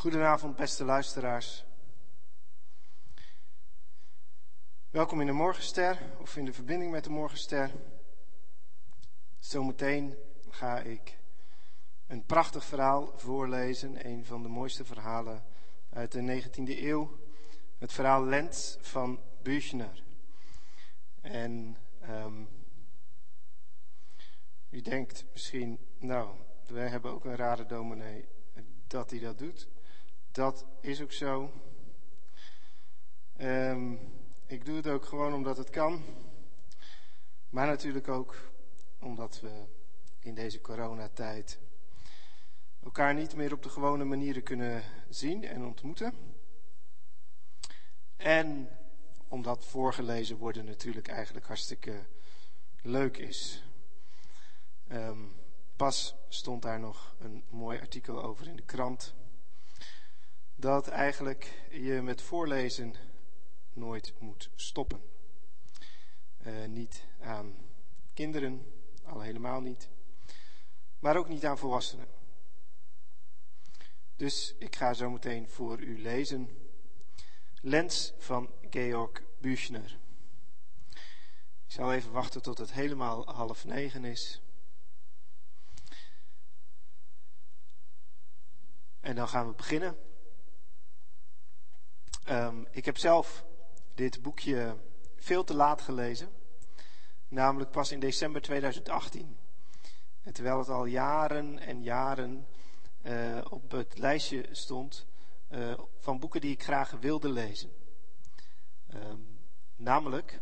Goedenavond, beste luisteraars. Welkom in de Morgenster of in de verbinding met de Morgenster. Zometeen ga ik een prachtig verhaal voorlezen, een van de mooiste verhalen uit de 19e eeuw. Het verhaal Lent van Büchner. En um, u denkt misschien, nou, wij hebben ook een rare dominee dat hij dat doet. Dat is ook zo. Um, ik doe het ook gewoon omdat het kan. Maar natuurlijk ook omdat we in deze coronatijd elkaar niet meer op de gewone manieren kunnen zien en ontmoeten. En omdat voorgelezen worden natuurlijk eigenlijk hartstikke leuk is. Um, pas stond daar nog een mooi artikel over in de krant. Dat eigenlijk je met voorlezen nooit moet stoppen. Uh, niet aan kinderen, al helemaal niet. Maar ook niet aan volwassenen. Dus ik ga zo meteen voor u lezen. Lens van Georg Büchner. Ik zal even wachten tot het helemaal half negen is. En dan gaan we beginnen. Um, ik heb zelf dit boekje veel te laat gelezen. Namelijk pas in december 2018. En terwijl het al jaren en jaren uh, op het lijstje stond uh, van boeken die ik graag wilde lezen. Um, namelijk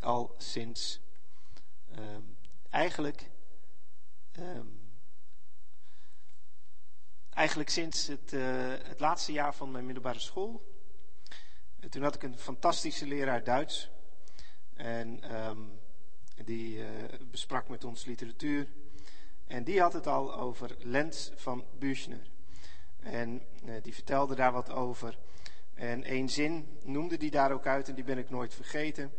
al sinds um, eigenlijk eigenlijk sinds het, uh, het laatste jaar van mijn middelbare school. toen had ik een fantastische leraar Duits. En um, die uh, besprak met ons literatuur. En die had het al over Lens van Büchner. En die vertelde daar wat over. En één zin noemde die daar ook uit en die ben ik nooit vergeten.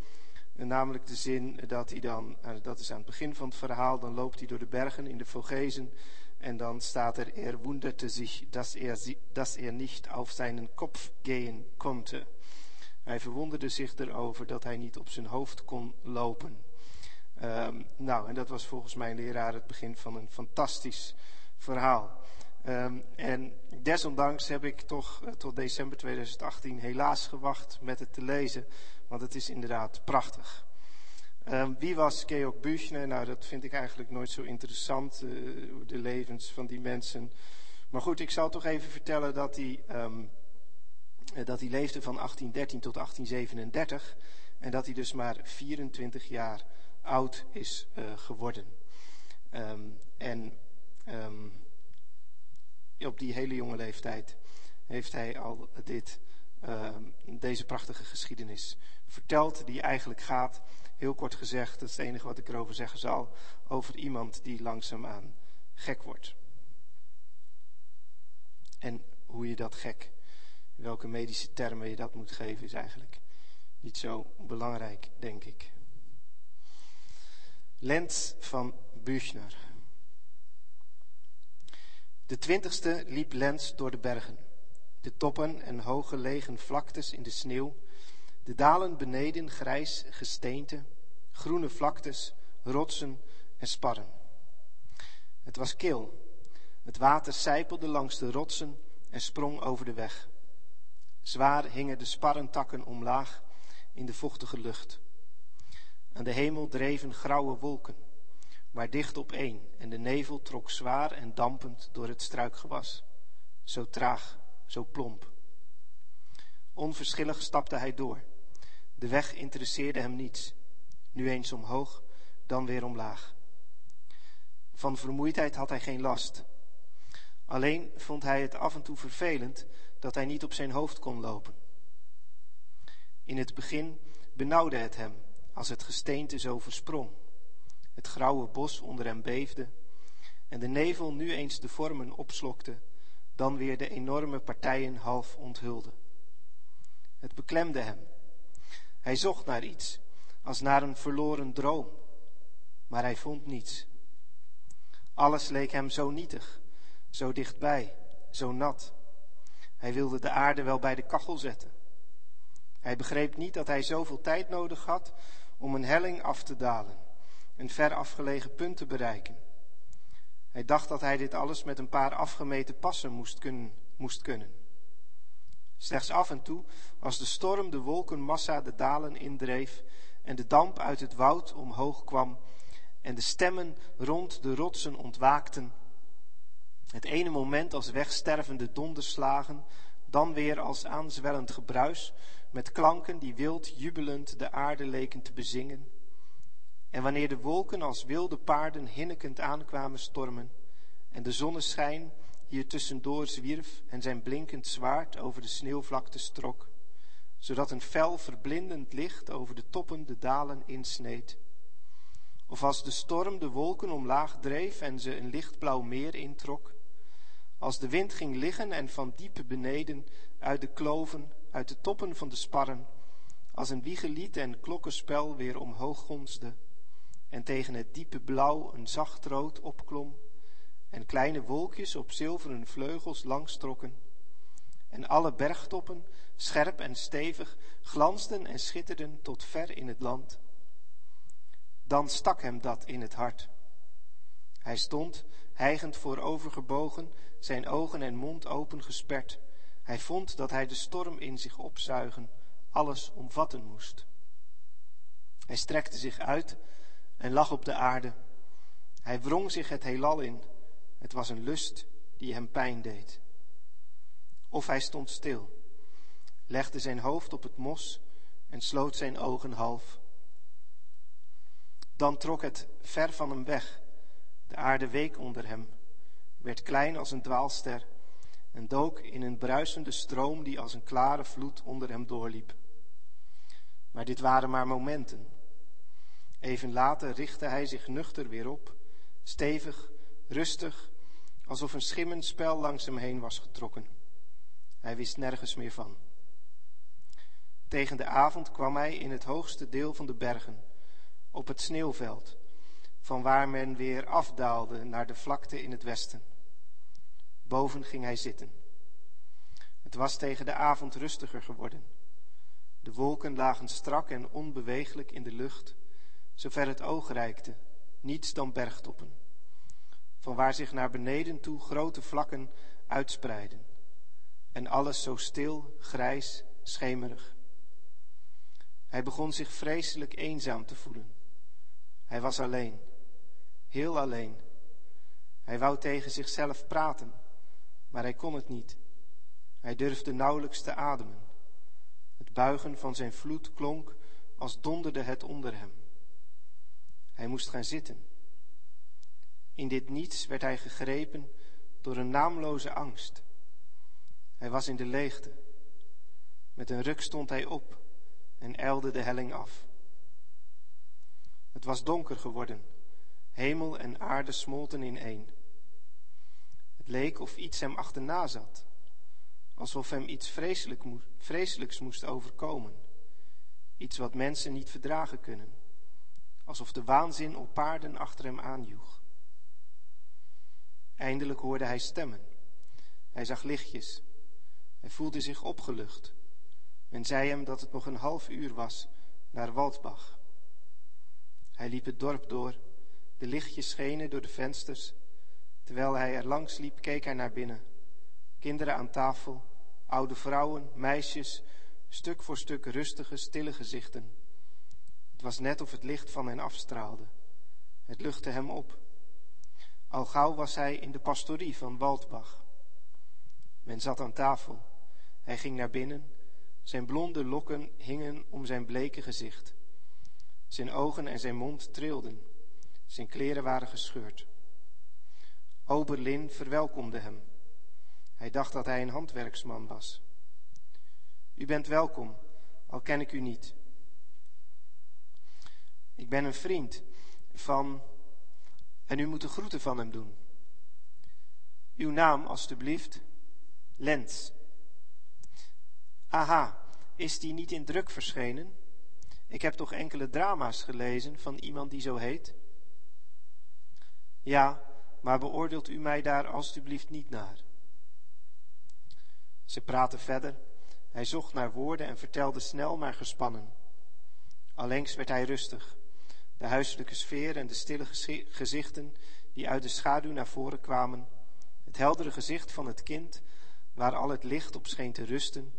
En namelijk de zin dat hij dan, dat is aan het begin van het verhaal, dan loopt hij door de bergen in de Vogezen. En dan staat er, er wunderte sich, dass er, dass er nicht auf seinen Kopf gehen konnte. Hij verwonderde zich erover dat hij niet op zijn hoofd kon lopen. Um, nou, en dat was volgens mijn leraar het begin van een fantastisch verhaal. Um, en desondanks heb ik toch uh, tot december 2018 helaas gewacht met het te lezen, want het is inderdaad prachtig. Um, wie was Georg Büchner? Nou, dat vind ik eigenlijk nooit zo interessant, uh, de levens van die mensen. Maar goed, ik zal toch even vertellen dat hij, um, dat hij leefde van 1813 tot 1837 en dat hij dus maar 24 jaar oud is uh, geworden. Um, en op die hele jonge leeftijd heeft hij al dit, deze prachtige geschiedenis verteld, die eigenlijk gaat heel kort gezegd, dat is het enige wat ik erover zeggen zal, over iemand die langzaamaan gek wordt. En hoe je dat gek, welke medische termen je dat moet geven, is eigenlijk niet zo belangrijk, denk ik. Lens van Büchner. De twintigste liep Lens door de bergen. De toppen en hoge legen vlaktes in de sneeuw de dalen beneden grijs gesteente, groene vlaktes, rotsen en sparren. Het was kil. Het water sijpelde langs de rotsen en sprong over de weg. Zwaar hingen de sparrentakken omlaag in de vochtige lucht. Aan de hemel dreven grauwe wolken, maar dicht op en de nevel trok zwaar en dampend door het struikgewas. Zo traag, zo plomp. Onverschillig stapte hij door. De weg interesseerde hem niets. Nu eens omhoog, dan weer omlaag. Van vermoeidheid had hij geen last. Alleen vond hij het af en toe vervelend dat hij niet op zijn hoofd kon lopen. In het begin benauwde het hem als het gesteente zo versprong. Het grauwe bos onder hem beefde en de nevel nu eens de vormen opslokte, dan weer de enorme partijen half onthulde. Het beklemde hem hij zocht naar iets, als naar een verloren droom, maar hij vond niets. Alles leek hem zo nietig, zo dichtbij, zo nat. Hij wilde de aarde wel bij de kachel zetten. Hij begreep niet dat hij zoveel tijd nodig had om een helling af te dalen, een ver afgelegen punt te bereiken. Hij dacht dat hij dit alles met een paar afgemeten passen moest kunnen. Moest kunnen. Slechts af en toe, als de storm de wolkenmassa de dalen indreef en de damp uit het woud omhoog kwam en de stemmen rond de rotsen ontwaakten, het ene moment als wegstervende donderslagen, dan weer als aanzwellend gebruis, met klanken die wild jubelend de aarde leken te bezingen. En wanneer de wolken als wilde paarden hinnekend aankwamen stormen, en de zonneschijn hier tussendoor zwierf en zijn blinkend zwaard over de sneeuwvlakte strok, zodat een fel verblindend licht over de toppen de dalen insneed. Of als de storm de wolken omlaag dreef en ze een lichtblauw meer introk, als de wind ging liggen en van diepe beneden, uit de kloven, uit de toppen van de sparren, als een wiegelied en klokkenspel weer omhoog gonsde, en tegen het diepe blauw een zacht rood opklom, en kleine wolkjes op zilveren vleugels langstrokken, en alle bergtoppen, scherp en stevig, glansden en schitterden tot ver in het land. Dan stak hem dat in het hart. Hij stond, hijgend voorovergebogen, zijn ogen en mond opengesperd. Hij vond dat hij de storm in zich opzuigen, alles omvatten moest. Hij strekte zich uit en lag op de aarde. Hij wrong zich het heelal in. Het was een lust die hem pijn deed. Of hij stond stil, legde zijn hoofd op het mos en sloot zijn ogen half. Dan trok het ver van hem weg. De aarde week onder hem werd klein als een dwaalster en dook in een bruisende stroom die als een klare vloed onder hem doorliep. Maar dit waren maar momenten. Even later richtte hij zich nuchter weer op, stevig, rustig, alsof een schimmend spel langs hem heen was getrokken. Hij wist nergens meer van. Tegen de avond kwam hij in het hoogste deel van de bergen, op het sneeuwveld, van waar men weer afdaalde naar de vlakte in het westen. Boven ging hij zitten. Het was tegen de avond rustiger geworden. De wolken lagen strak en onbeweeglijk in de lucht, zover het oog reikte, niets dan bergtoppen, van waar zich naar beneden toe grote vlakken uitspreiden, en alles zo stil, grijs, schemerig. Hij begon zich vreselijk eenzaam te voelen. Hij was alleen, heel alleen. Hij wou tegen zichzelf praten, maar hij kon het niet. Hij durfde nauwelijks te ademen. Het buigen van zijn vloed klonk als donderde het onder hem. Hij moest gaan zitten. In dit niets werd hij gegrepen door een naamloze angst. Hij was in de leegte. Met een ruk stond hij op en ijlde de helling af. Het was donker geworden. Hemel en aarde smolten in één. Het leek of iets hem achterna zat, alsof hem iets vreselijk vreselijks moest overkomen. Iets wat mensen niet verdragen kunnen, alsof de waanzin op paarden achter hem aanjoeg. Eindelijk hoorde hij stemmen. Hij zag lichtjes. Hij voelde zich opgelucht. Men zei hem dat het nog een half uur was naar Waldbach. Hij liep het dorp door. De lichtjes schenen door de vensters Terwijl hij er langs liep, keek hij naar binnen. Kinderen aan tafel, oude vrouwen, meisjes, stuk voor stuk rustige, stille gezichten. Het was net of het licht van hen afstraalde. Het luchtte hem op. Al gauw was hij in de pastorie van Waldbach. Men zat aan tafel. Hij ging naar binnen. Zijn blonde lokken hingen om zijn bleke gezicht. Zijn ogen en zijn mond trilden. Zijn kleren waren gescheurd. Oberlin verwelkomde hem. Hij dacht dat hij een handwerksman was. U bent welkom, al ken ik u niet. Ik ben een vriend van. En u moet de groeten van hem doen. Uw naam, alstublieft. Lens. Aha, is die niet in druk verschenen? Ik heb toch enkele drama's gelezen van iemand die zo heet? Ja, maar beoordeelt u mij daar alstublieft niet naar. Ze praten verder. Hij zocht naar woorden en vertelde snel maar gespannen. Allengs werd hij rustig. De huiselijke sfeer en de stille gezichten die uit de schaduw naar voren kwamen, het heldere gezicht van het kind waar al het licht op scheen te rusten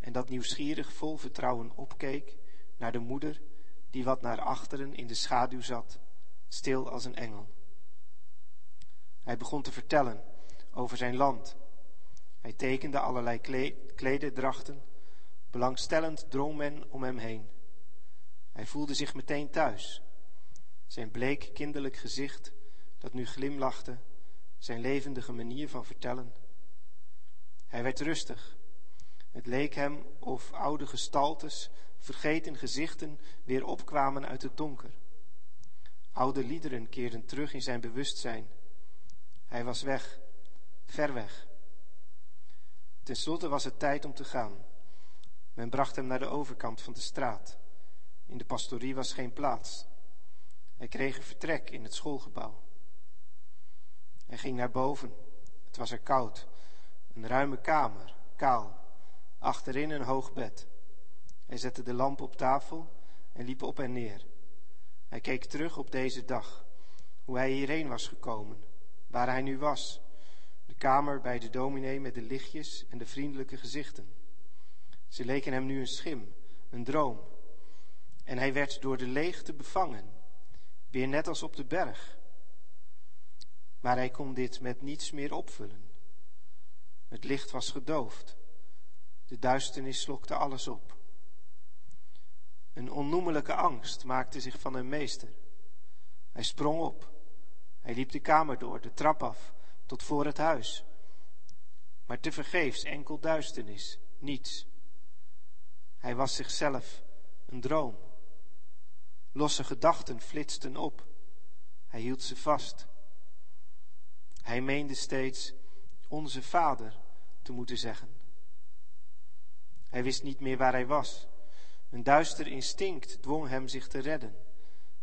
en dat nieuwsgierig vol vertrouwen opkeek naar de moeder die wat naar achteren in de schaduw zat, stil als een engel. Hij begon te vertellen over zijn land. Hij tekende allerlei klededrachten. Belangstellend drong men om hem heen. Hij voelde zich meteen thuis. Zijn bleek kinderlijk gezicht, dat nu glimlachte, zijn levendige manier van vertellen. Hij werd rustig. Het leek hem of oude gestaltes, vergeten gezichten weer opkwamen uit het donker. Oude liederen keerden terug in zijn bewustzijn. Hij was weg, ver weg. Ten slotte was het tijd om te gaan. Men bracht hem naar de overkant van de straat. In de pastorie was geen plaats. Hij kreeg een vertrek in het schoolgebouw. Hij ging naar boven. Het was er koud. Een ruime kamer, kaal. Achterin een hoog bed. Hij zette de lamp op tafel en liep op en neer. Hij keek terug op deze dag, hoe hij hierheen was gekomen, waar hij nu was. De kamer bij de dominee met de lichtjes en de vriendelijke gezichten. Ze leken hem nu een schim, een droom. En hij werd door de leegte bevangen, weer net als op de berg. Maar hij kon dit met niets meer opvullen. Het licht was gedoofd. De duisternis slokte alles op. Een onnoemelijke angst maakte zich van hem meester. Hij sprong op. Hij liep de kamer door, de trap af, tot voor het huis. Maar tevergeefs enkel duisternis, niets. Hij was zichzelf, een droom. Losse gedachten flitsten op. Hij hield ze vast. Hij meende steeds onze Vader te moeten zeggen. Hij wist niet meer waar hij was. Een duister instinct dwong hem zich te redden.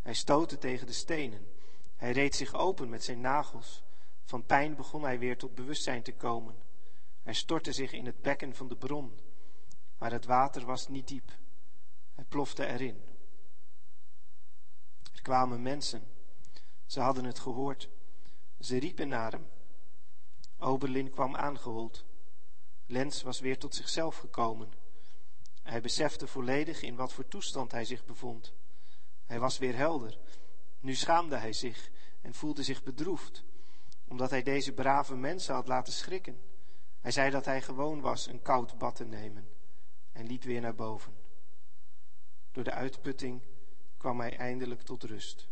Hij stootte tegen de stenen. Hij reed zich open met zijn nagels. Van pijn begon hij weer tot bewustzijn te komen. Hij stortte zich in het bekken van de bron, maar het water was niet diep. Hij plofte erin. Kwamen mensen. Ze hadden het gehoord. Ze riepen naar hem. Oberlin kwam aangehold. Lens was weer tot zichzelf gekomen. Hij besefte volledig in wat voor toestand hij zich bevond. Hij was weer helder. Nu schaamde hij zich en voelde zich bedroefd, omdat hij deze brave mensen had laten schrikken. Hij zei dat hij gewoon was een koud bad te nemen en liep weer naar boven. Door de uitputting kwam hij eindelijk tot rust.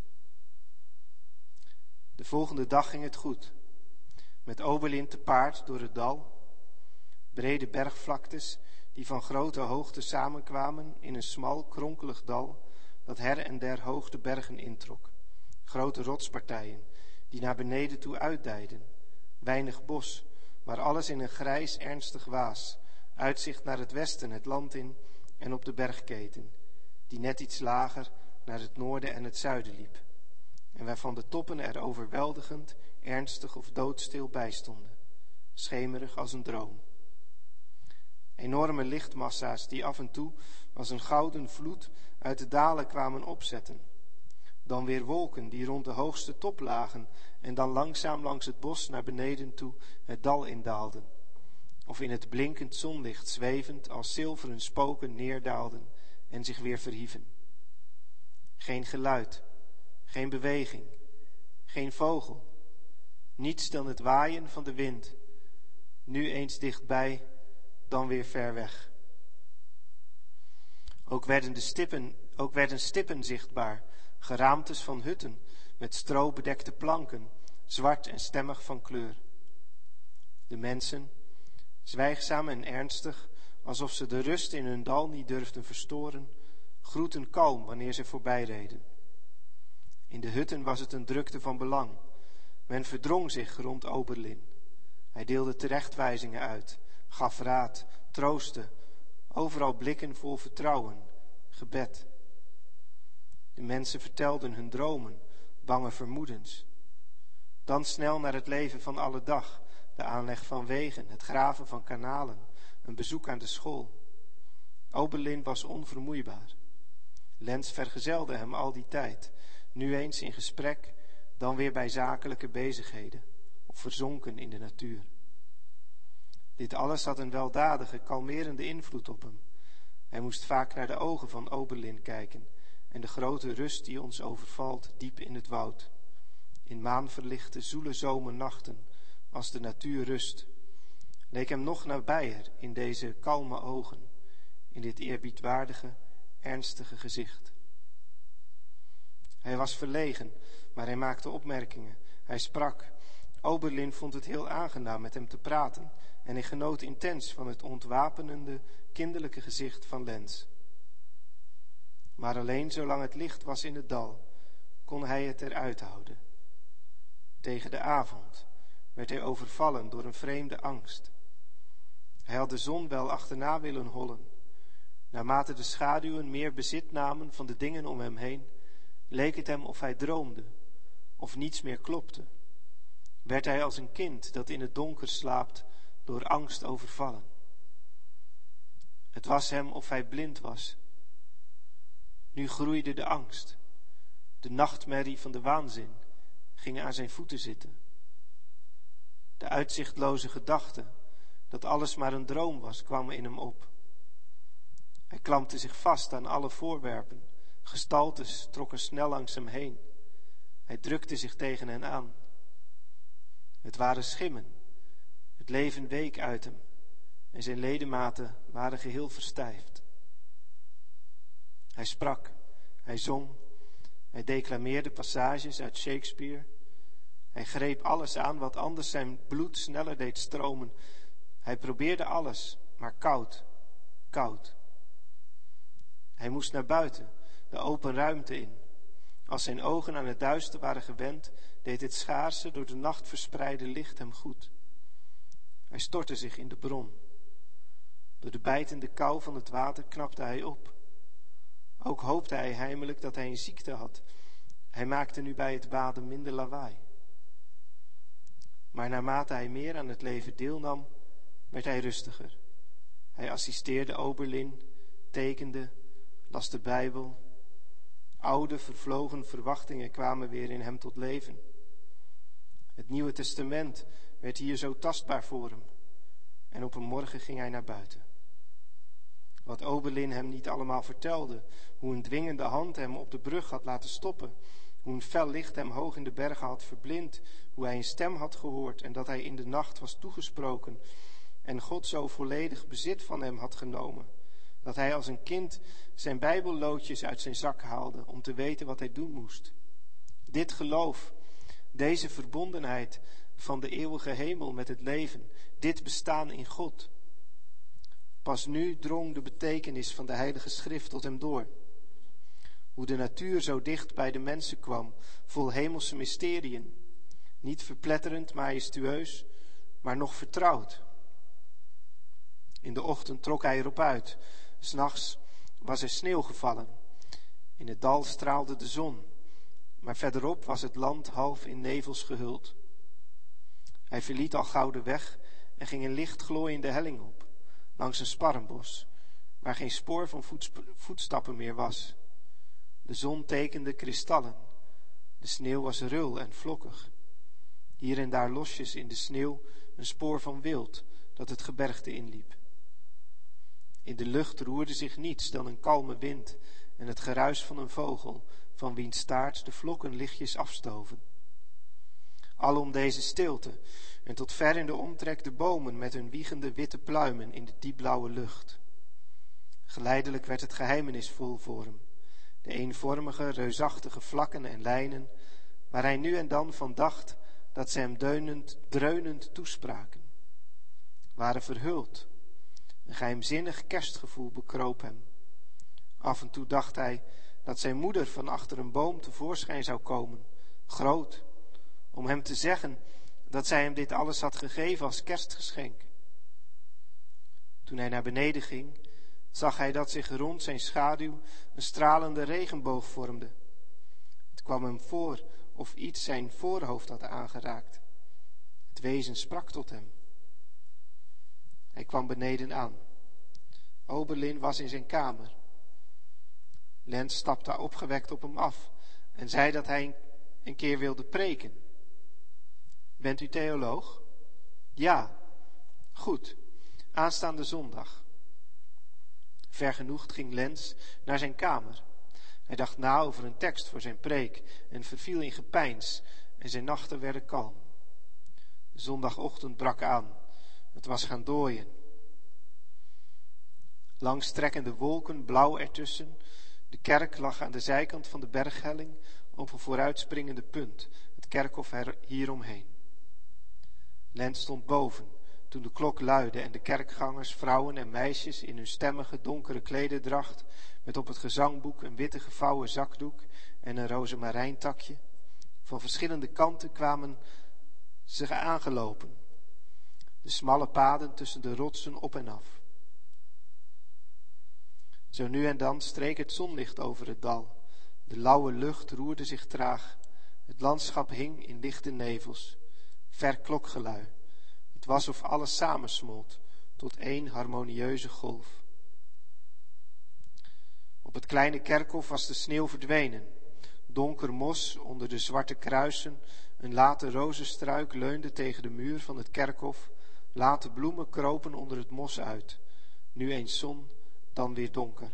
De volgende dag ging het goed. Met Oberlin te paard door het dal. Brede bergvlaktes die van grote hoogte samenkwamen in een smal, kronkelig dal dat her en der hoog de bergen introk. Grote rotspartijen die naar beneden toe uitdijden. Weinig bos, maar alles in een grijs, ernstig waas. Uitzicht naar het westen, het land in en op de bergketen, die net iets lager naar het noorden en het zuiden liep. En waarvan de toppen er overweldigend, ernstig of doodstil bij stonden, schemerig als een droom. Enorme lichtmassa's die af en toe als een gouden vloed uit de dalen kwamen opzetten. Dan weer wolken die rond de hoogste top lagen en dan langzaam langs het bos naar beneden toe het dal indaalden. Of in het blinkend zonlicht zwevend als zilveren spoken neerdaalden en zich weer verhieven. Geen geluid, geen beweging, geen vogel, niets dan het waaien van de wind, nu eens dichtbij, dan weer ver weg. Ook werden, de stippen, ook werden stippen zichtbaar, geraamtes van hutten met stro bedekte planken, zwart en stemmig van kleur. De mensen, zwijgzaam en ernstig, alsof ze de rust in hun dal niet durfden verstoren, groeten kalm wanneer ze voorbijreden. In de hutten was het een drukte van belang. Men verdrong zich rond Oberlin. Hij deelde terechtwijzingen uit, gaf raad, troostte, overal blikken vol vertrouwen, gebed. De mensen vertelden hun dromen, bange vermoedens. Dan snel naar het leven van alle dag, de aanleg van wegen, het graven van kanalen, een bezoek aan de school. Oberlin was onvermoeibaar. Lens vergezelde hem al die tijd, nu eens in gesprek, dan weer bij zakelijke bezigheden of verzonken in de natuur. Dit alles had een weldadige, kalmerende invloed op hem. Hij moest vaak naar de ogen van Oberlin kijken en de grote rust die ons overvalt diep in het woud. In maanverlichte, zoele zomernachten, als de natuur rust, leek hem nog nabijer in deze kalme ogen, in dit eerbiedwaardige, ernstige gezicht. Hij was verlegen, maar hij maakte opmerkingen. Hij sprak. Oberlin vond het heel aangenaam met hem te praten en hij genoot intens van het ontwapenende, kinderlijke gezicht van Lens. Maar alleen zolang het licht was in het dal, kon hij het eruit houden. Tegen de avond werd hij overvallen door een vreemde angst. Hij had de zon wel achterna willen hollen. Naarmate de schaduwen meer bezit namen van de dingen om hem heen, leek het hem of hij droomde, of niets meer klopte. Werd hij als een kind dat in het donker slaapt, door angst overvallen. Het was hem of hij blind was. Nu groeide de angst. De nachtmerrie van de waanzin ging aan zijn voeten zitten. De uitzichtloze gedachte dat alles maar een droom was, kwam in hem op. Hij klampte zich vast aan alle voorwerpen. Gestaltes trokken snel langs hem heen. Hij drukte zich tegen hen aan. Het waren schimmen. Het leven week uit hem en zijn ledematen waren geheel verstijfd. Hij sprak, hij zong, hij declameerde passages uit Shakespeare. Hij greep alles aan wat anders zijn bloed sneller deed stromen. Hij probeerde alles, maar koud, koud. Hij moest naar buiten, de open ruimte in. Als zijn ogen aan het duister waren gewend, deed het schaarse, door de nacht verspreide licht hem goed. Hij stortte zich in de bron. Door de bijtende kou van het water knapte hij op. Ook hoopte hij heimelijk dat hij een ziekte had. Hij maakte nu bij het baden minder lawaai. Maar naarmate hij meer aan het leven deelnam, werd hij rustiger. Hij assisteerde Oberlin, tekende, las de Bijbel. Oude, vervlogen verwachtingen kwamen weer in hem tot leven. Het Nieuwe Testament werd hier zo tastbaar voor hem. En op een morgen ging hij naar buiten. Wat Oberlin hem niet allemaal vertelde, hoe een dwingende hand hem op de brug had laten stoppen, hoe een fel licht hem hoog in de bergen had verblind, hoe hij een stem had gehoord en dat hij in de nacht was toegesproken en God zo volledig bezit van hem had genomen, dat hij als een kind zijn bijbelloodjes uit zijn zak haalde om te weten wat hij doen moest. Dit geloof, deze verbondenheid van de eeuwige hemel met het leven, dit bestaan in God. Pas nu drong de betekenis van de Heilige Schrift tot hem door. Hoe de natuur zo dicht bij de mensen kwam, vol hemelse mysteriën. Niet verpletterend, majestueus, maar nog vertrouwd. In de ochtend trok hij erop uit. S'nachts was er sneeuw gevallen. In het dal straalde de zon, maar verderop was het land half in nevels gehuld. Hij verliet al gouden weg en ging een licht glooiende helling op, langs een sparrenbos, waar geen spoor van voetstappen meer was. De zon tekende kristallen. De sneeuw was rul en vlokkig. Hier en daar losjes in de sneeuw een spoor van wild dat het gebergte inliep. In de lucht roerde zich niets dan een kalme wind en het geruis van een vogel, van wiens staart de vlokken lichtjes afstoven. Alom deze stilte, en tot ver in de omtrek de bomen met hun wiegende witte pluimen in de diepblauwe lucht. Geleidelijk werd het geheimenisvol voor hem, de eenvormige, reusachtige vlakken en lijnen, waar hij nu en dan van dacht dat ze hem deunend, dreunend toespraken, waren verhuld. Een geheimzinnig kerstgevoel bekroop hem. Af en toe dacht hij dat zijn moeder van achter een boom tevoorschijn zou komen, groot, om hem te zeggen dat zij hem dit alles had gegeven als kerstgeschenk. Toen hij naar beneden ging, zag hij dat zich rond zijn schaduw een stralende regenboog vormde. Het kwam hem voor of iets zijn voorhoofd had aangeraakt. Het wezen sprak tot hem. Hij kwam beneden aan. Oberlin was in zijn kamer. Lens stapte opgewekt op hem af en zei dat hij een keer wilde preken. Bent u theoloog? Ja. Goed. Aanstaande zondag. Vergenoegd ging Lens naar zijn kamer. Hij dacht na over een tekst voor zijn preek en verviel in gepeins en zijn nachten werden kalm. Zondagochtend brak aan. Het was gaan dooien. Langstrekkende wolken, blauw ertussen. De kerk lag aan de zijkant van de berghelling op een vooruitspringende punt, het kerkhof hieromheen. Lens stond boven toen de klok luidde en de kerkgangers, vrouwen en meisjes in hun stemmige donkere klededracht, met op het gezangboek een witte gevouwen zakdoek en een rozemarijntakje, van verschillende kanten kwamen ze aangelopen. De smalle paden tussen de rotsen op en af. Zo nu en dan streek het zonlicht over het dal. De lauwe lucht roerde zich traag. Het landschap hing in lichte nevels. Ver klokgelui. Het was of alles samensmolt tot één harmonieuze golf. Op het kleine kerkhof was de sneeuw verdwenen. Donker mos onder de zwarte kruisen, een late rozenstruik leunde tegen de muur van het kerkhof, late bloemen kropen onder het mos uit. Nu eens zon, dan weer donker.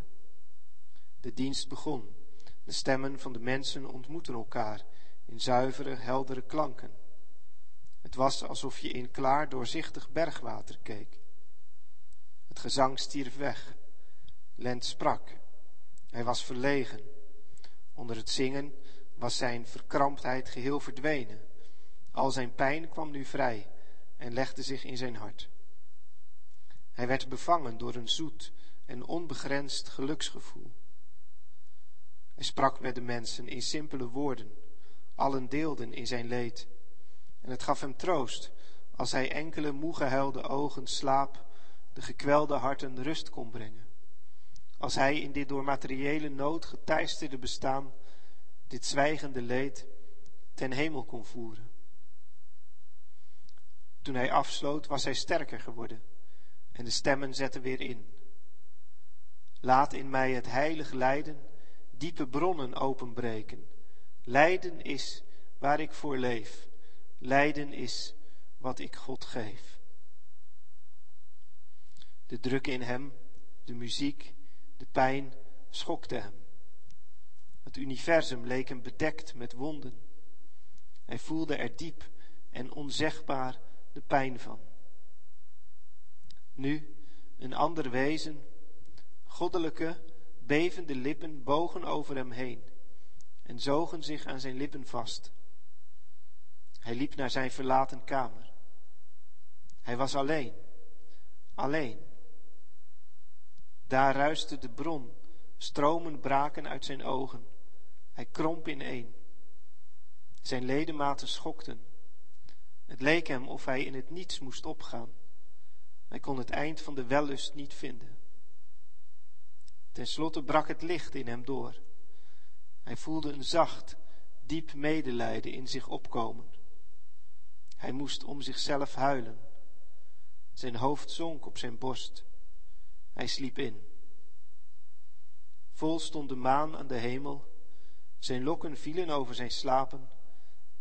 De dienst begon. De stemmen van de mensen ontmoetten elkaar in zuivere, heldere klanken. Het was alsof je in klaar, doorzichtig bergwater keek. Het gezang stierf weg. Lent sprak. Hij was verlegen. Onder het zingen was zijn verkramptheid geheel verdwenen. Al zijn pijn kwam nu vrij en legde zich in zijn hart. Hij werd bevangen door een zoet en onbegrensd geluksgevoel. Hij sprak met de mensen in simpele woorden. Allen deelden in zijn leed. En het gaf hem troost als hij enkele moe gehuilde ogen slaap, de gekwelde harten rust kon brengen. Als hij in dit door materiële nood geteisterde bestaan, dit zwijgende leed ten hemel kon voeren. Toen hij afsloot, was hij sterker geworden en de stemmen zetten weer in. Laat in mij het heilig lijden diepe bronnen openbreken. Lijden is waar ik voor leef. Lijden is wat ik God geef. De druk in hem, de muziek, de pijn schokte hem. Het universum leek hem bedekt met wonden. Hij voelde er diep en onzegbaar de pijn van. Nu een ander wezen, goddelijke, bevende lippen bogen over hem heen en zogen zich aan zijn lippen vast. Hij liep naar zijn verlaten kamer. Hij was alleen, alleen. Daar ruiste de bron, stromen braken uit zijn ogen. Hij kromp ineen. Zijn ledematen schokten. Het leek hem of hij in het niets moest opgaan. Hij kon het eind van de wellust niet vinden. Ten slotte brak het licht in hem door. Hij voelde een zacht, diep medelijden in zich opkomen. Hij moest om zichzelf huilen. Zijn hoofd zonk op zijn borst. Hij sliep in. Vol stond de maan aan de hemel. Zijn lokken vielen over zijn slapen.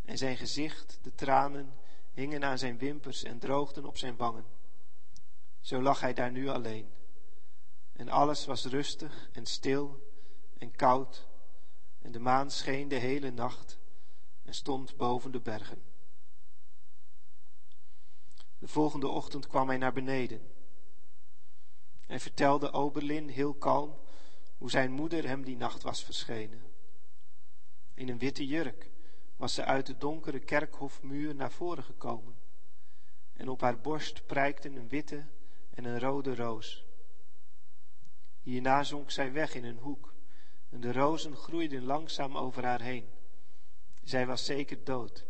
En zijn gezicht, de tranen, hingen aan zijn wimpers en droogden op zijn wangen. Zo lag hij daar nu alleen. En alles was rustig en stil en koud. En de maan scheen de hele nacht en stond boven de bergen. De volgende ochtend kwam hij naar beneden. En vertelde Oberlin heel kalm hoe zijn moeder hem die nacht was verschenen. In een witte jurk was ze uit de donkere kerkhofmuur naar voren gekomen. En op haar borst prijkten een witte en een rode roos. Hierna zonk zij weg in een hoek en de rozen groeiden langzaam over haar heen. Zij was zeker dood.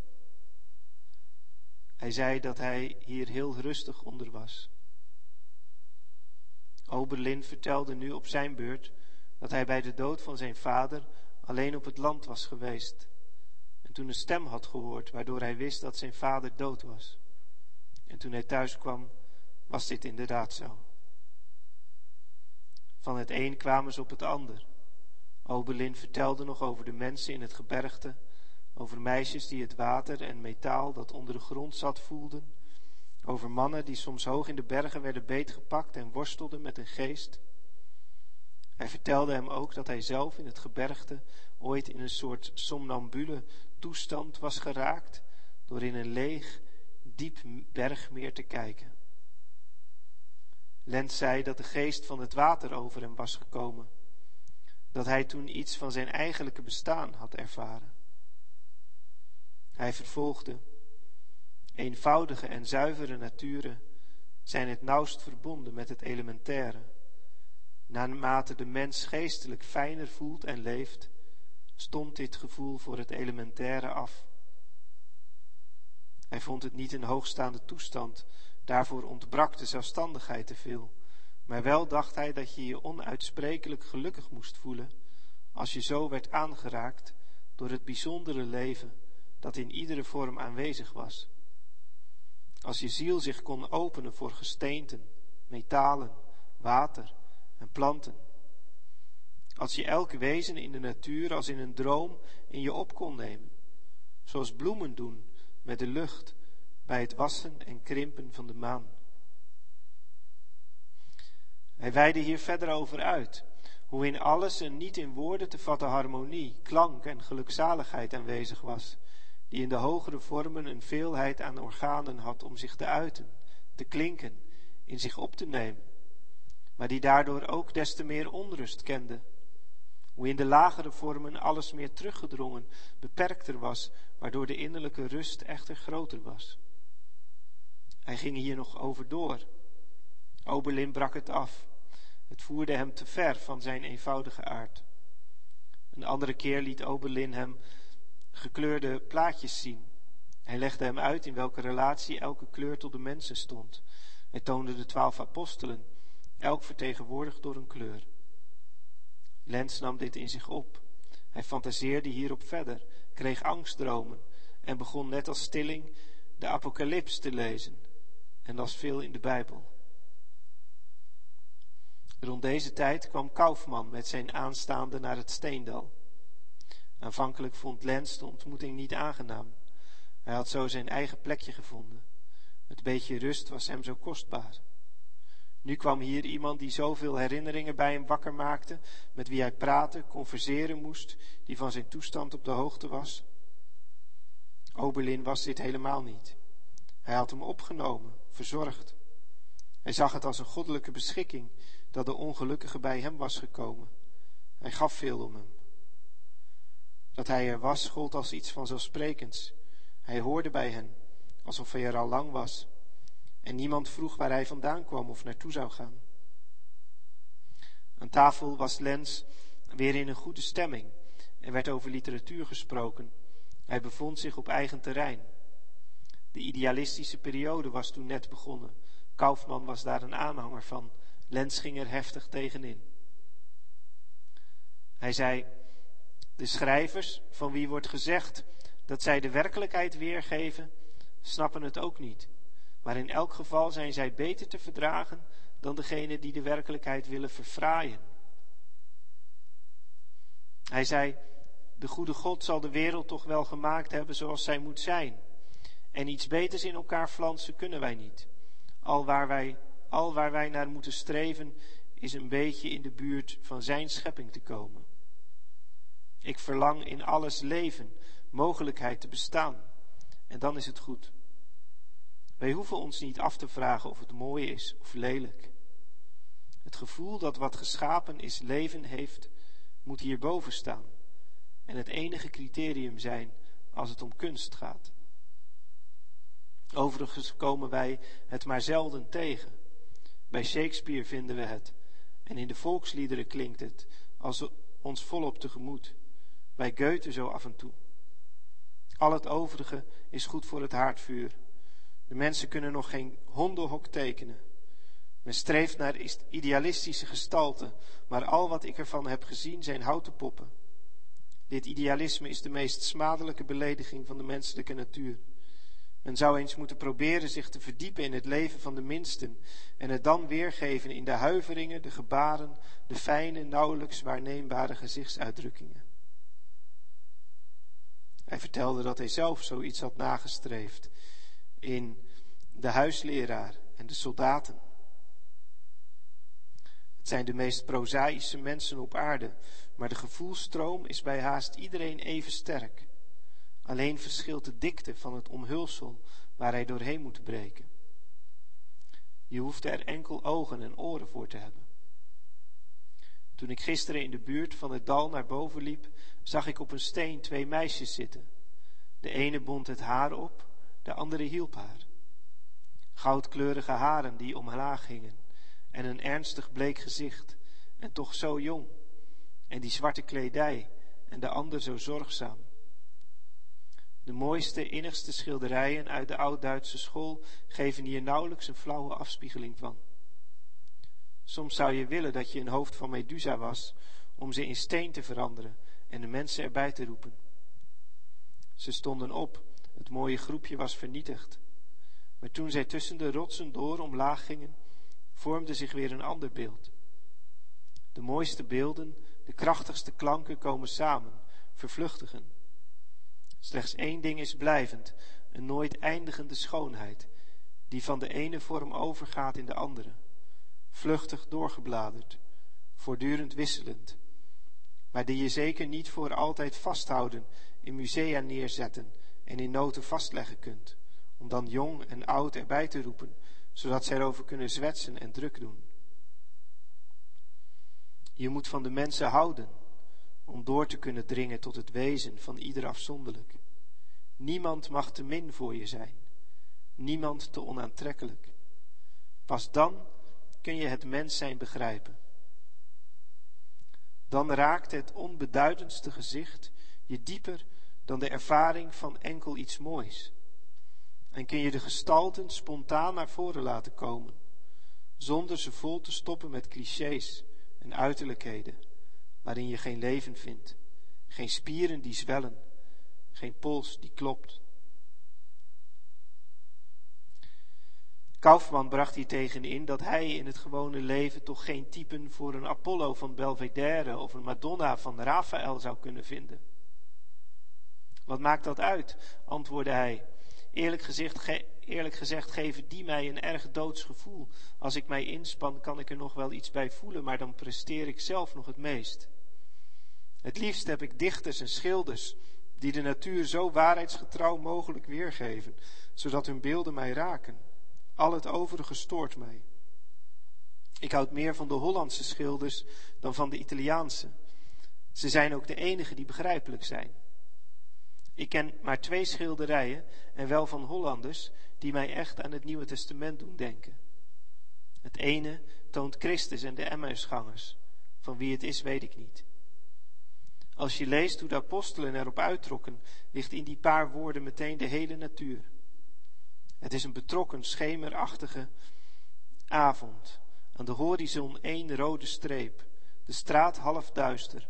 Hij zei dat hij hier heel rustig onder was. Oberlin vertelde nu op zijn beurt dat hij bij de dood van zijn vader alleen op het land was geweest toen een stem had gehoord waardoor hij wist dat zijn vader dood was. En toen hij thuis kwam, was dit inderdaad zo. Van het een kwamen ze op het ander. Obelin vertelde nog over de mensen in het gebergte, over meisjes die het water en metaal dat onder de grond zat voelden, over mannen die soms hoog in de bergen werden beetgepakt en worstelden met een geest. Hij vertelde hem ook dat hij zelf in het gebergte ooit in een soort somnambule toestand was geraakt door in een leeg, diep bergmeer te kijken. Lens zei dat de geest van het water over hem was gekomen, dat hij toen iets van zijn eigenlijke bestaan had ervaren. Hij vervolgde, eenvoudige en zuivere naturen zijn het nauwst verbonden met het elementaire. Naarmate de mens geestelijk fijner voelt en leeft, stond dit gevoel voor het elementaire af. Hij vond het niet een hoogstaande toestand, daarvoor ontbrak de zelfstandigheid te veel. Maar wel dacht hij dat je je onuitsprekelijk gelukkig moest voelen als je zo werd aangeraakt door het bijzondere leven dat in iedere vorm aanwezig was. Als je ziel zich kon openen voor gesteenten, metalen, water en planten. Als je elk wezen in de natuur als in een droom in je op kon nemen, zoals bloemen doen met de lucht bij het wassen en krimpen van de maan. Hij weidde hier verder over uit, hoe in alles een niet in woorden te vatten harmonie, klank en gelukzaligheid aanwezig was, die in de hogere vormen een veelheid aan organen had om zich te uiten, te klinken, in zich op te nemen, maar die daardoor ook des te meer onrust kende. Hoe in de lagere vormen alles meer teruggedrongen, beperkter was, waardoor de innerlijke rust echter groter was. Hij ging hier nog over door. Oberlin brak het af. Het voerde hem te ver van zijn eenvoudige aard. Een andere keer liet Oberlin hem gekleurde plaatjes zien. Hij legde hem uit in welke relatie elke kleur tot de mensen stond. Hij toonde de twaalf apostelen, elk vertegenwoordigd door een kleur. Lens nam dit in zich op. Hij fantaseerde hierop verder, kreeg angstdromen en begon net als Stilling de apocalyps te lezen en las veel in de Bijbel. Rond deze tijd kwam Kaufman met zijn aanstaande naar het Steendal. Aanvankelijk vond Lens de ontmoeting niet aangenaam. Hij had zo zijn eigen plekje gevonden. Het beetje rust was hem zo kostbaar. Nu kwam hier iemand die zoveel herinneringen bij hem wakker maakte, met wie hij praten, converseren moest, die van zijn toestand op de hoogte was. Oberlin was dit helemaal niet. Hij had hem opgenomen, verzorgd. Hij zag het als een goddelijke beschikking dat de ongelukkige bij hem was gekomen. Hij gaf veel om hem. Dat hij er was, gold als iets vanzelfsprekends. Hij hoorde bij hen, alsof hij er al lang was. En niemand vroeg waar hij vandaan kwam of naartoe zou gaan. Aan tafel was Lens weer in een goede stemming. Er werd over literatuur gesproken. Hij bevond zich op eigen terrein. De idealistische periode was toen net begonnen. Kaufman was daar een aanhanger van. Lens ging er heftig tegenin. Hij zei: De schrijvers, van wie wordt gezegd dat zij de werkelijkheid weergeven, snappen het ook niet. Maar in elk geval zijn zij beter te verdragen dan degene die de werkelijkheid willen verfraaien. Hij zei: De goede God zal de wereld toch wel gemaakt hebben zoals zij moet zijn. En iets beters in elkaar flansen kunnen wij niet. Al waar wij, al waar wij naar moeten streven, is een beetje in de buurt van zijn schepping te komen. Ik verlang in alles leven, mogelijkheid te bestaan. En dan is het goed. Wij hoeven ons niet af te vragen of het mooi is of lelijk. Het gevoel dat wat geschapen is leven heeft, moet hierboven staan en het enige criterium zijn als het om kunst gaat. Overigens komen wij het maar zelden tegen. Bij Shakespeare vinden we het en in de volksliederen klinkt het als ons volop tegemoet. Bij Goethe zo af en toe. Al het overige is goed voor het haardvuur. De mensen kunnen nog geen hondenhok tekenen. Men streeft naar idealistische gestalten, maar al wat ik ervan heb gezien zijn houten poppen. Dit idealisme is de meest smadelijke belediging van de menselijke natuur. Men zou eens moeten proberen zich te verdiepen in het leven van de minsten en het dan weergeven in de huiveringen, de gebaren, de fijne, nauwelijks waarneembare gezichtsuitdrukkingen. Hij vertelde dat hij zelf zoiets had nagestreefd in de huisleraar en de soldaten. Het zijn de meest prozaïsche mensen op aarde, maar de gevoelstroom is bij haast iedereen even sterk. Alleen verschilt de dikte van het omhulsel waar hij doorheen moet breken. Je hoeft er enkel ogen en oren voor te hebben. Toen ik gisteren in de buurt van het dal naar boven liep, zag ik op een steen twee meisjes zitten. De ene bond het haar op, de andere hielp haar. Goudkleurige haren die omlaag hingen en een ernstig bleek gezicht en toch zo jong. En die zwarte kledij en de ander zo zorgzaam. De mooiste, innigste schilderijen uit de oud-Duitse school geven hier nauwelijks een flauwe afspiegeling van. Soms zou je willen dat je een hoofd van Medusa was, om ze in steen te veranderen en de mensen erbij te roepen. Ze stonden op, het mooie groepje was vernietigd. Maar toen zij tussen de rotsen door omlaag gingen, vormde zich weer een ander beeld. De mooiste beelden, de krachtigste klanken komen samen, vervluchtigen. Slechts één ding is blijvend, een nooit eindigende schoonheid, die van de ene vorm overgaat in de andere, vluchtig doorgebladerd, voortdurend wisselend, maar die je zeker niet voor altijd vasthouden, in musea neerzetten en in noten vastleggen kunt, om dan jong en oud erbij te roepen, zodat zij erover kunnen zwetsen en druk doen. Je moet van de mensen houden, om door te kunnen dringen tot het wezen van ieder afzonderlijk. Niemand mag te min voor je zijn, niemand te onaantrekkelijk. Pas dan kun je het mens zijn begrijpen. Dan raakt het onbeduidendste gezicht je dieper dan de ervaring van enkel iets moois. En kun je de gestalten spontaan naar voren laten komen, zonder ze vol te stoppen met clichés en uiterlijkheden waarin je geen leven vindt, geen spieren die zwellen, geen pols die klopt. Kaufman bracht hier tegenin dat hij in het gewone leven toch geen typen voor een Apollo van Belvedere of een Madonna van Raphaël zou kunnen vinden. Wat maakt dat uit? antwoordde hij. Eerlijk gezegd, eerlijk gezegd geven die mij een erg doods gevoel. Als ik mij inspan, kan ik er nog wel iets bij voelen, maar dan presteer ik zelf nog het meest. Het liefst heb ik dichters en schilders die de natuur zo waarheidsgetrouw mogelijk weergeven, zodat hun beelden mij raken. Al het overige stoort mij. Ik houd meer van de Hollandse schilders dan van de Italiaanse. Ze zijn ook de enige die begrijpelijk zijn. Ik ken maar twee schilderijen, en wel van Hollanders, die mij echt aan het Nieuwe Testament doen denken. Het ene toont Christus en de Emmausgangers. Van wie het is, weet ik niet. Als je leest hoe de apostelen erop uittrokken, ligt in die paar woorden meteen de hele natuur. Het is een betrokken, schemerachtige avond. Aan de horizon één rode streep, de straat half duister.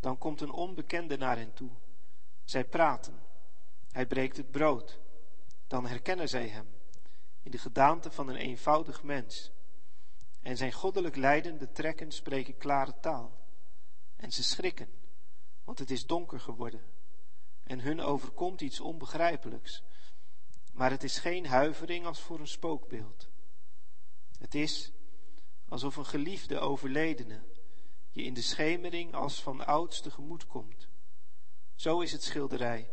Dan komt een onbekende naar hen toe. Zij praten. Hij breekt het brood. Dan herkennen zij hem in de gedaante van een eenvoudig mens. En zijn goddelijk leidende trekken spreken klare taal. En ze schrikken, want het is donker geworden. En hun overkomt iets onbegrijpelijks. Maar het is geen huivering als voor een spookbeeld. Het is alsof een geliefde overledene je in de schemering als van ouds tegemoet komt. Zo is het schilderij,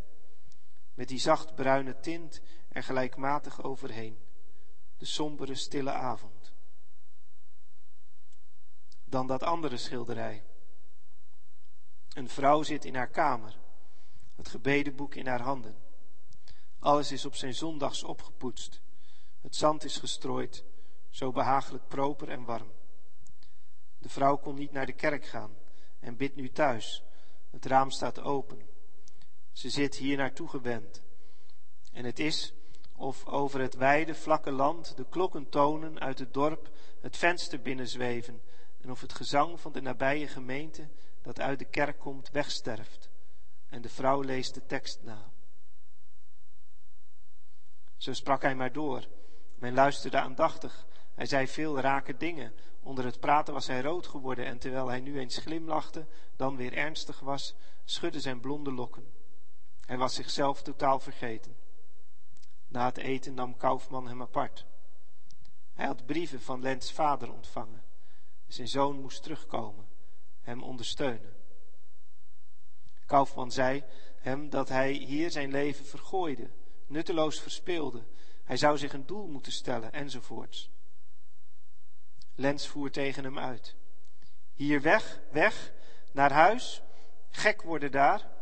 met die zacht bruine tint er gelijkmatig overheen, de sombere stille avond. Dan dat andere schilderij. Een vrouw zit in haar kamer, het gebedenboek in haar handen. Alles is op zijn zondags opgepoetst. Het zand is gestrooid, zo behagelijk proper en warm. De vrouw kon niet naar de kerk gaan en bidt nu thuis. Het raam staat open. Ze zit hier naartoe gewend. En het is of over het wijde, vlakke land de klokken tonen uit het dorp het venster binnenzweven en of het gezang van de nabije gemeente dat uit de kerk komt wegsterft en de vrouw leest de tekst na. Zo sprak hij maar door. Men luisterde aandachtig. Hij zei veel rake dingen. Onder het praten was hij rood geworden en terwijl hij nu eens glimlachte, dan weer ernstig was, schudde zijn blonde lokken. Hij was zichzelf totaal vergeten. Na het eten nam Kaufman hem apart. Hij had brieven van Lens vader ontvangen. Zijn zoon moest terugkomen, hem ondersteunen. Kaufman zei hem dat hij hier zijn leven vergooide, nutteloos verspeelde. Hij zou zich een doel moeten stellen, enzovoorts. Lens voer tegen hem uit. Hier weg, weg, naar huis, gek worden daar.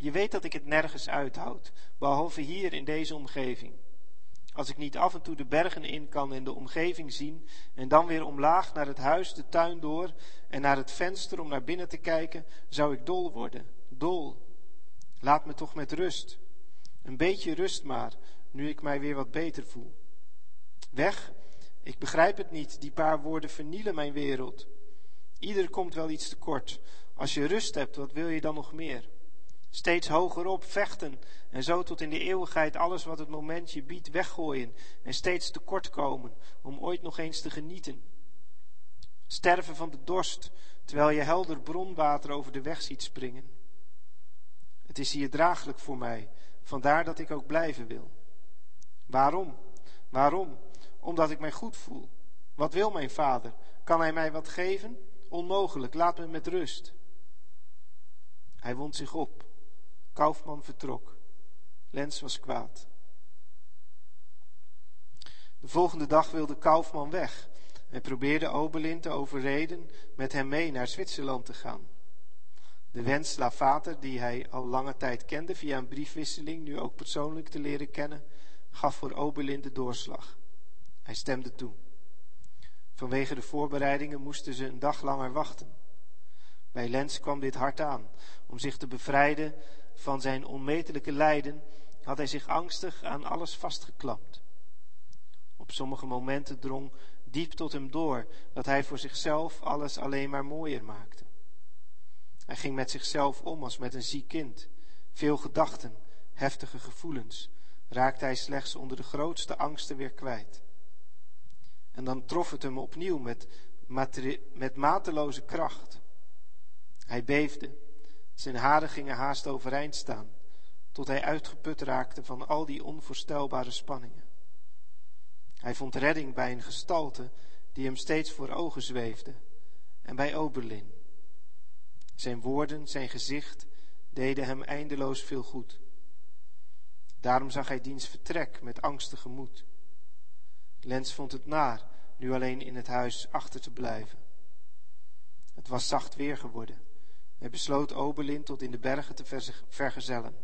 Je weet dat ik het nergens uithoud, behalve hier in deze omgeving. Als ik niet af en toe de bergen in kan en de omgeving zien, en dan weer omlaag naar het huis, de tuin door en naar het venster om naar binnen te kijken, zou ik dol worden. Dol. Laat me toch met rust. Een beetje rust maar, nu ik mij weer wat beter voel. Weg? Ik begrijp het niet. Die paar woorden vernielen mijn wereld. Ieder komt wel iets tekort. Als je rust hebt, wat wil je dan nog meer? Steeds hoger op, vechten en zo tot in de eeuwigheid alles wat het moment je biedt weggooien en steeds tekort komen om ooit nog eens te genieten. Sterven van de dorst terwijl je helder bronwater over de weg ziet springen. Het is hier draaglijk voor mij, vandaar dat ik ook blijven wil. Waarom? Waarom? Omdat ik mij goed voel. Wat wil mijn vader? Kan hij mij wat geven? Onmogelijk, laat me met rust. Hij wond zich op. Kaufman vertrok. Lens was kwaad. De volgende dag wilde Kaufman weg en probeerde Oberlin te overreden met hem mee naar Zwitserland te gaan. De wens Lavater, die hij al lange tijd kende via een briefwisseling, nu ook persoonlijk te leren kennen, gaf voor Oberlin de doorslag. Hij stemde toe. Vanwege de voorbereidingen moesten ze een dag langer wachten. Bij Lens kwam dit hard aan. Om zich te bevrijden van zijn onmetelijke lijden had hij zich angstig aan alles vastgeklampt. Op sommige momenten drong diep tot hem door dat hij voor zichzelf alles alleen maar mooier maakte. Hij ging met zichzelf om als met een ziek kind. Veel gedachten, heftige gevoelens, raakte hij slechts onder de grootste angsten weer kwijt. En dan trof het hem opnieuw met, met mateloze kracht. Hij beefde, zijn haren gingen haast overeind staan, tot hij uitgeput raakte van al die onvoorstelbare spanningen. Hij vond redding bij een gestalte die hem steeds voor ogen zweefde, en bij Oberlin. Zijn woorden, zijn gezicht deden hem eindeloos veel goed. Daarom zag hij diens vertrek met angstige moed. Lens vond het naar nu alleen in het huis achter te blijven. Het was zacht weer geworden. Hij besloot Oberlin tot in de bergen te vergezellen.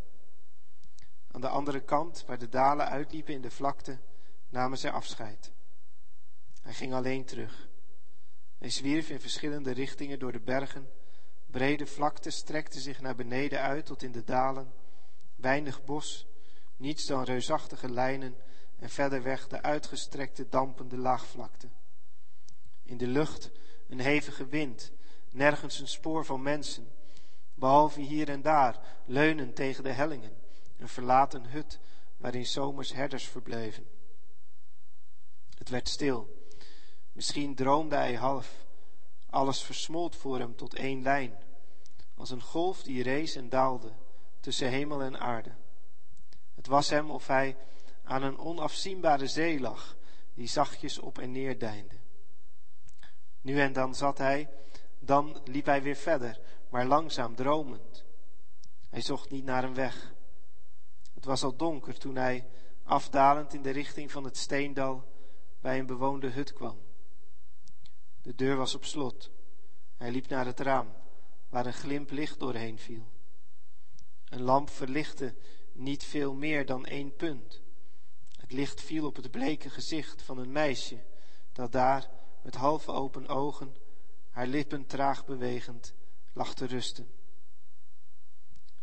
Aan de andere kant, waar de dalen uitliepen in de vlakte, namen zij afscheid. Hij ging alleen terug. Hij zwierf in verschillende richtingen door de bergen. Brede vlakte strekte zich naar beneden uit tot in de dalen. Weinig bos, niets dan reusachtige lijnen en verder weg de uitgestrekte dampende laagvlakte. In de lucht een hevige wind, nergens een spoor van mensen, behalve hier en daar, leunend tegen de hellingen, een verlaten hut waarin zomers herders verbleven. Het werd stil. Misschien droomde hij half. Alles versmolt voor hem tot één lijn, als een golf die rees en daalde tussen hemel en aarde. Het was hem of hij aan een onafzienbare zee lag, die zachtjes op en neer deinde. Nu en dan zat hij, dan liep hij weer verder, maar langzaam dromend. Hij zocht niet naar een weg. Het was al donker toen hij, afdalend in de richting van het steendal, bij een bewoonde hut kwam. De deur was op slot. Hij liep naar het raam, waar een glimp licht doorheen viel. Een lamp verlichtte niet veel meer dan één punt. Het licht viel op het bleke gezicht van een meisje dat daar met half open ogen, haar lippen traag bewegend, lag te rusten.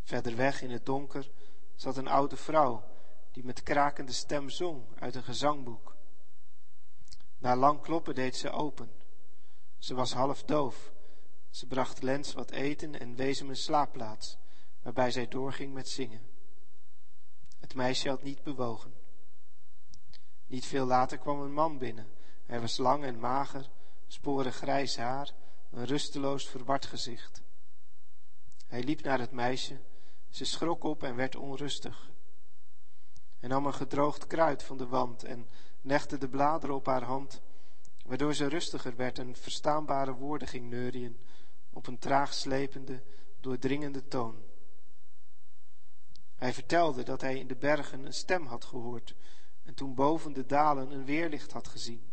Verder weg in het donker zat een oude vrouw die met krakende stem zong uit een gezangboek. Na lang kloppen deed ze open. Ze was half doof. Ze bracht Lens wat eten en wees hem een slaapplaats, waarbij zij doorging met zingen. Het meisje had niet bewogen. Niet veel later kwam een man binnen. Hij was lang en mager, sporen grijs haar, een rusteloos verward gezicht. Hij liep naar het meisje, ze schrok op en werd onrustig. Hij nam een gedroogd kruid van de wand en legde de bladeren op haar hand, waardoor ze rustiger werd en verstaanbare woorden ging neurien op een traag slepende, doordringende toon. Hij vertelde dat hij in de bergen een stem had gehoord en toen boven de dalen een weerlicht had gezien.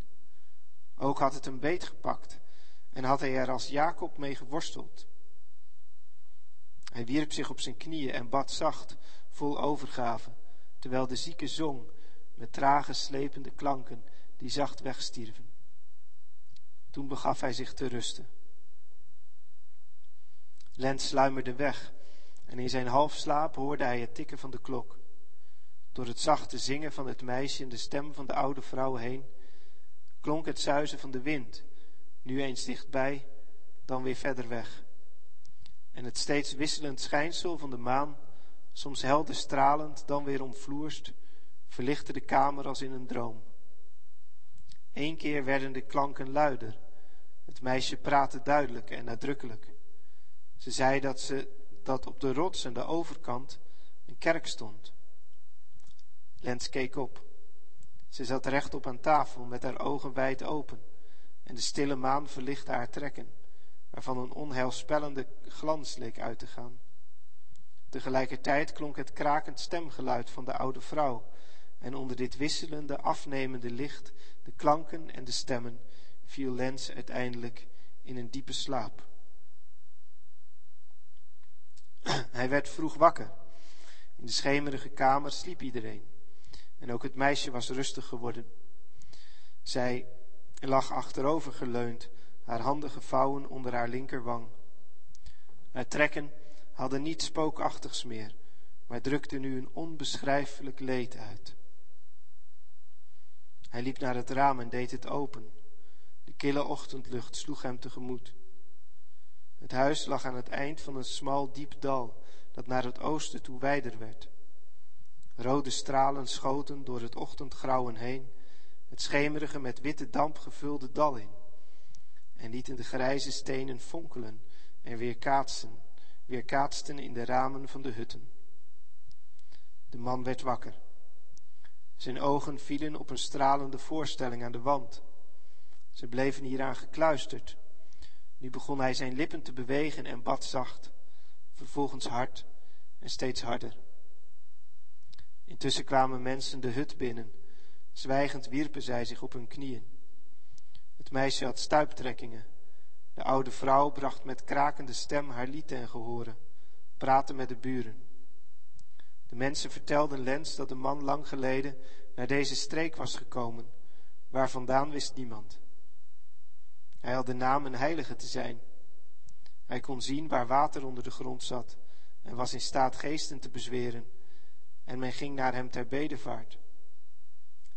Ook had het hem beetgepakt en had hij er als Jacob mee geworsteld. Hij wierp zich op zijn knieën en bad zacht, vol overgave, terwijl de zieke zong met trage, slepende klanken die zacht wegstierven. Toen begaf hij zich te rusten. Lens sluimerde weg en in zijn halfslaap hoorde hij het tikken van de klok. Door het zachte zingen van het meisje en de stem van de oude vrouw heen klonk het zuizen van de wind, nu eens dichtbij, dan weer verder weg. En het steeds wisselend schijnsel van de maan, soms helder stralend, dan weer omvloerst, verlichtte de kamer als in een droom. Eén keer werden de klanken luider. Het meisje praatte duidelijk en nadrukkelijk. Ze zei dat, ze, dat op de rots aan de overkant een kerk stond. Lens keek op. Ze zat rechtop aan tafel met haar ogen wijd open en de stille maan verlichtte haar trekken, waarvan een onheilspellende glans leek uit te gaan. Tegelijkertijd klonk het krakend stemgeluid van de oude vrouw, en onder dit wisselende, afnemende licht, de klanken en de stemmen, viel Lens uiteindelijk in een diepe slaap. Hij werd vroeg wakker. In de schemerige kamer sliep iedereen. En ook het meisje was rustig geworden. Zij lag achterover geleund, haar handen gevouwen onder haar linkerwang. Haar trekken hadden niets spookachtigs meer, maar drukten nu een onbeschrijfelijk leed uit. Hij liep naar het raam en deed het open. De kille ochtendlucht sloeg hem tegemoet. Het huis lag aan het eind van een smal diep dal dat naar het oosten toe wijder werd. Rode stralen schoten door het ochtendgrauwen heen, het schemerige met witte damp gevulde dal in, en lieten de grijze stenen fonkelen en weerkaatsten, weerkaatsten in de ramen van de hutten. De man werd wakker. Zijn ogen vielen op een stralende voorstelling aan de wand. Ze bleven hieraan gekluisterd. Nu begon hij zijn lippen te bewegen en bad zacht, vervolgens hard en steeds harder. Intussen kwamen mensen de hut binnen. Zwijgend wierpen zij zich op hun knieën. Het meisje had stuiptrekkingen. De oude vrouw bracht met krakende stem haar lied ten gehore, praatte met de buren. De mensen vertelden Lens dat de man lang geleden naar deze streek was gekomen, waar vandaan wist niemand. Hij had de naam een heilige te zijn. Hij kon zien waar water onder de grond zat en was in staat geesten te bezweren en men ging naar hem ter bedevaart.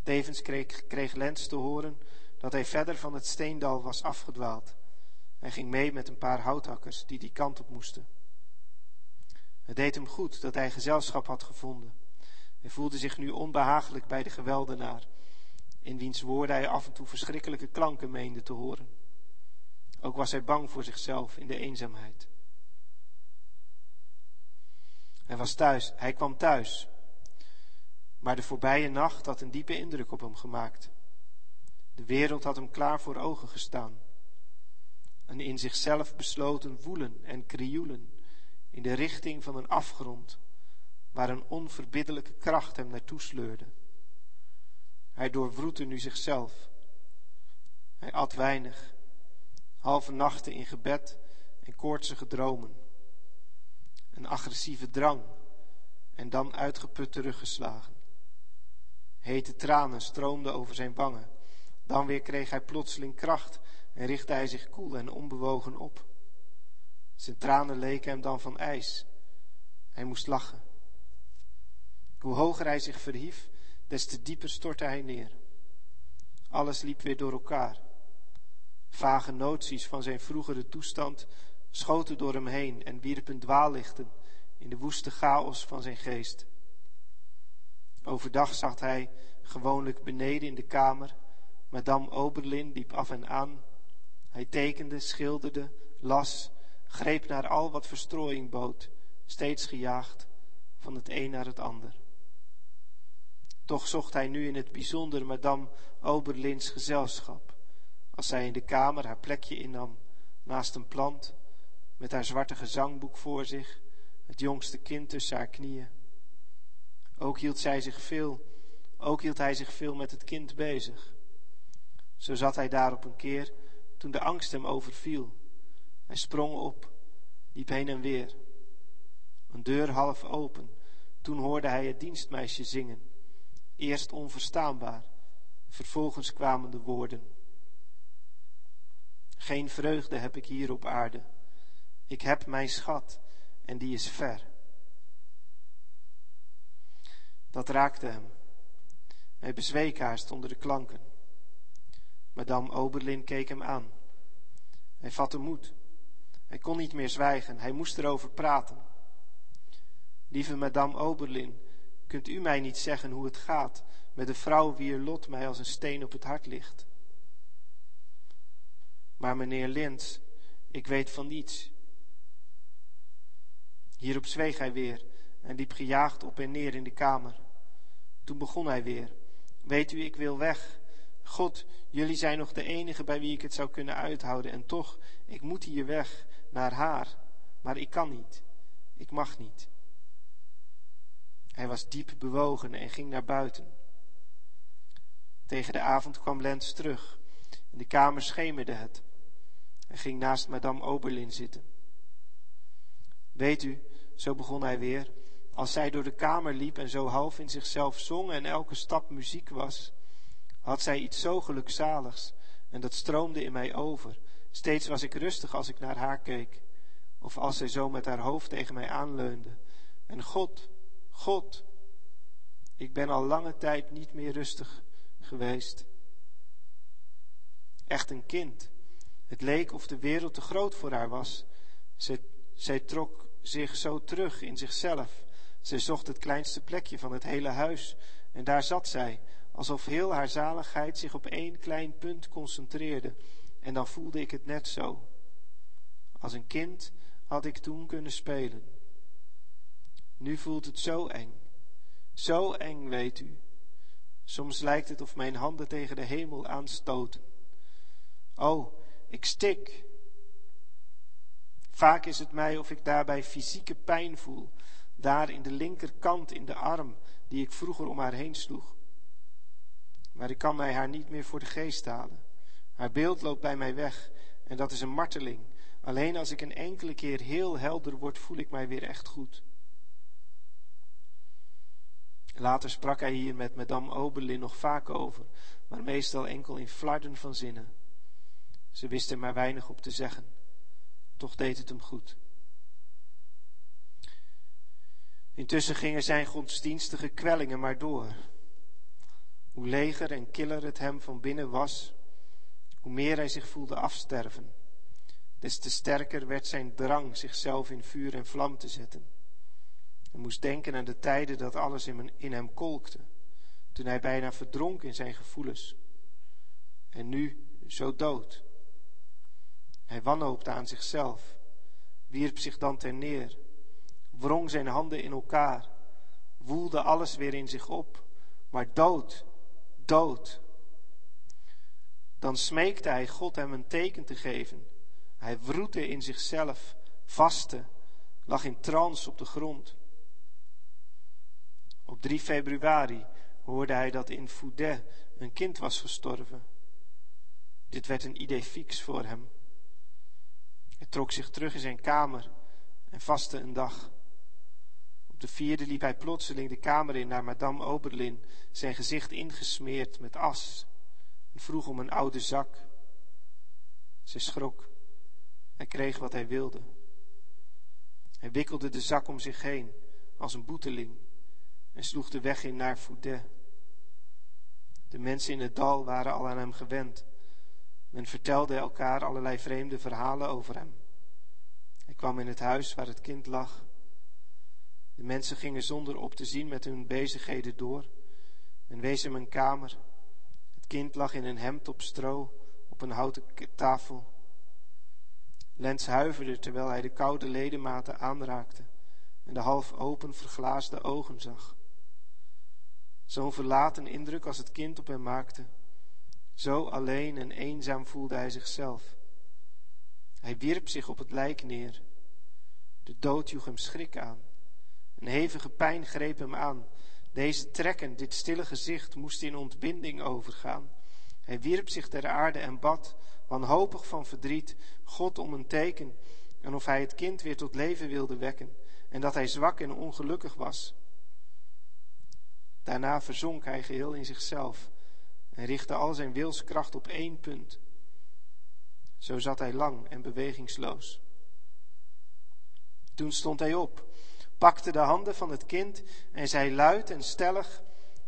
Tevens kreeg, kreeg Lens te horen dat hij verder van het steendal was afgedwaald. Hij ging mee met een paar houthakkers die die kant op moesten. Het deed hem goed dat hij gezelschap had gevonden. Hij voelde zich nu onbehagelijk bij de geweldenaar, in wiens woorden hij af en toe verschrikkelijke klanken meende te horen. Ook was hij bang voor zichzelf in de eenzaamheid. Hij was thuis, hij kwam thuis, maar de voorbije nacht had een diepe indruk op hem gemaakt. De wereld had hem klaar voor ogen gestaan. Een in zichzelf besloten woelen en krioelen in de richting van een afgrond waar een onverbiddelijke kracht hem naartoe sleurde. Hij doorwroette nu zichzelf. Hij at weinig, halve nachten in gebed en koortsige dromen. Een agressieve drang en dan uitgeput teruggeslagen. Hete tranen stroomden over zijn wangen. Dan weer kreeg hij plotseling kracht en richtte hij zich koel en onbewogen op. Zijn tranen leken hem dan van ijs. Hij moest lachen. Hoe hoger hij zich verhief, des te dieper stortte hij neer. Alles liep weer door elkaar. Vage noties van zijn vroegere toestand schoten door hem heen en wierpen dwaallichten in de woeste chaos van zijn geest. Overdag zag hij gewoonlijk beneden in de kamer. Madame Oberlin liep af en aan. Hij tekende, schilderde, las, greep naar al wat verstrooiing bood, steeds gejaagd van het een naar het ander. Toch zocht hij nu in het bijzonder Madame Oberlins gezelschap, als zij in de kamer haar plekje innam, naast een plant, met haar zwarte gezangboek voor zich, het jongste kind tussen haar knieën. Ook hield zij zich veel, ook hield hij zich veel met het kind bezig. Zo zat hij daar op een keer toen de angst hem overviel. Hij sprong op, liep heen en weer. Een deur half open. Toen hoorde hij het dienstmeisje zingen. Eerst onverstaanbaar, vervolgens kwamen de woorden. Geen vreugde heb ik hier op aarde. Ik heb mijn schat en die is ver. Dat raakte hem. Hij bezweek haast onder de klanken. Madame Oberlin keek hem aan. Hij vatte moed. Hij kon niet meer zwijgen, hij moest erover praten. Lieve Madame Oberlin, kunt u mij niet zeggen hoe het gaat met de vrouw wier lot mij als een steen op het hart ligt? Maar meneer Lins, ik weet van niets. Hierop zweeg hij weer en liep gejaagd op en neer in de kamer. Toen begon hij weer. Weet u, ik wil weg. God, jullie zijn nog de enige bij wie ik het zou kunnen uithouden. En toch, ik moet hier weg, naar haar. Maar ik kan niet. Ik mag niet. Hij was diep bewogen en ging naar buiten. Tegen de avond kwam Lens terug. In de kamer schemerde het. Hij ging naast madame Oberlin zitten. Weet u, zo begon hij weer, als zij door de kamer liep en zo half in zichzelf zong en elke stap muziek was, had zij iets zo gelukzaligs en dat stroomde in mij over. Steeds was ik rustig als ik naar haar keek, of als zij zo met haar hoofd tegen mij aanleunde. En God, God, ik ben al lange tijd niet meer rustig geweest. Echt een kind. Het leek of de wereld te groot voor haar was. Zij, zij trok zich zo terug in zichzelf. Zij zocht het kleinste plekje van het hele huis en daar zat zij, alsof heel haar zaligheid zich op één klein punt concentreerde. En dan voelde ik het net zo. Als een kind had ik toen kunnen spelen. Nu voelt het zo eng. Zo eng, weet u. Soms lijkt het of mijn handen tegen de hemel aanstoten. Oh, ik stik. Vaak is het mij of ik daarbij fysieke pijn voel, daar in de linkerkant in de arm die ik vroeger om haar heen sloeg. Maar ik kan mij haar niet meer voor de geest halen. Haar beeld loopt bij mij weg en dat is een marteling. Alleen als ik een enkele keer heel helder word, voel ik mij weer echt goed. Later sprak hij hier met madame Oberlin nog vaak over, maar meestal enkel in flarden van zinnen. Ze wist er maar weinig op te zeggen. Toch deed het hem goed. Intussen gingen zijn godsdienstige kwellingen maar door. Hoe leger en killer het hem van binnen was, hoe meer hij zich voelde afsterven, des te sterker werd zijn drang zichzelf in vuur en vlam te zetten. Hij moest denken aan de tijden dat alles in hem kolkte, toen hij bijna verdronk in zijn gevoelens. En nu zo dood. Hij wanhoopte aan zichzelf, wierp zich dan ter neer, wrong zijn handen in elkaar, woelde alles weer in zich op, maar dood, dood. Dan smeekte hij God hem een teken te geven. Hij wroette in zichzelf, vastte, lag in trance op de grond. Op 3 februari hoorde hij dat in Foudet een kind was gestorven. Dit werd een idee fix voor hem. Hij trok zich terug in zijn kamer en vastte een dag. De vierde liep hij plotseling de kamer in naar madame Oberlin, zijn gezicht ingesmeerd met as, en vroeg om een oude zak. Zij schrok. Hij kreeg wat hij wilde. Hij wikkelde de zak om zich heen, als een boeteling, en sloeg de weg in naar Foudet. De mensen in het dal waren al aan hem gewend. Men vertelde elkaar allerlei vreemde verhalen over hem. Hij kwam in het huis waar het kind lag. De mensen gingen zonder op te zien met hun bezigheden door. En wees hem een kamer. Het kind lag in een hemd op stro op een houten tafel. Lens huiverde terwijl hij de koude ledematen aanraakte en de half open verglaasde ogen zag. Zo'n verlaten indruk als het kind op hem maakte, zo alleen en eenzaam voelde hij zichzelf. Hij wierp zich op het lijk neer. De dood joeg hem schrik aan. Een hevige pijn greep hem aan. Deze trekken, dit stille gezicht, moest in ontbinding overgaan. Hij wierp zich ter aarde en bad, wanhopig van verdriet, God om een teken en of hij het kind weer tot leven wilde wekken en dat hij zwak en ongelukkig was. Daarna verzonk hij geheel in zichzelf en richtte al zijn wilskracht op één punt. Zo zat hij lang en bewegingsloos. Toen stond hij op, pakte de handen van het kind en zei luid en stellig: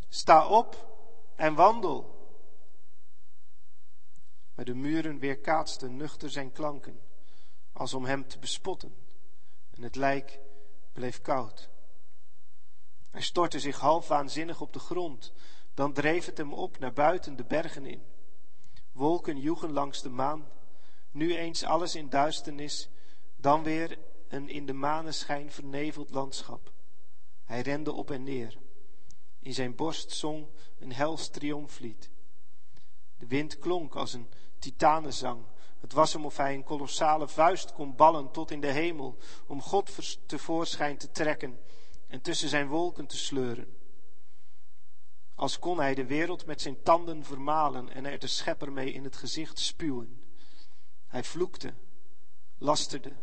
Sta op en wandel. Maar de muren weerkaatsten nuchter zijn klanken, als om hem te bespotten, en het lijk bleef koud. Hij stortte zich half waanzinnig op de grond, dan dreef het hem op naar buiten de bergen in. Wolken joegen langs de maan, nu eens alles in duisternis, dan weer een in de maneschijn verneveld landschap. Hij rende op en neer. In zijn borst zong een hels triomflied. De wind klonk als een titanenzang. Het was hem of hij een kolossale vuist kon ballen tot in de hemel, om God tevoorschijn te trekken en tussen zijn wolken te sleuren. Als kon hij de wereld met zijn tanden vermalen en er de schepper mee in het gezicht spuwen. Hij vloekte, lasterde.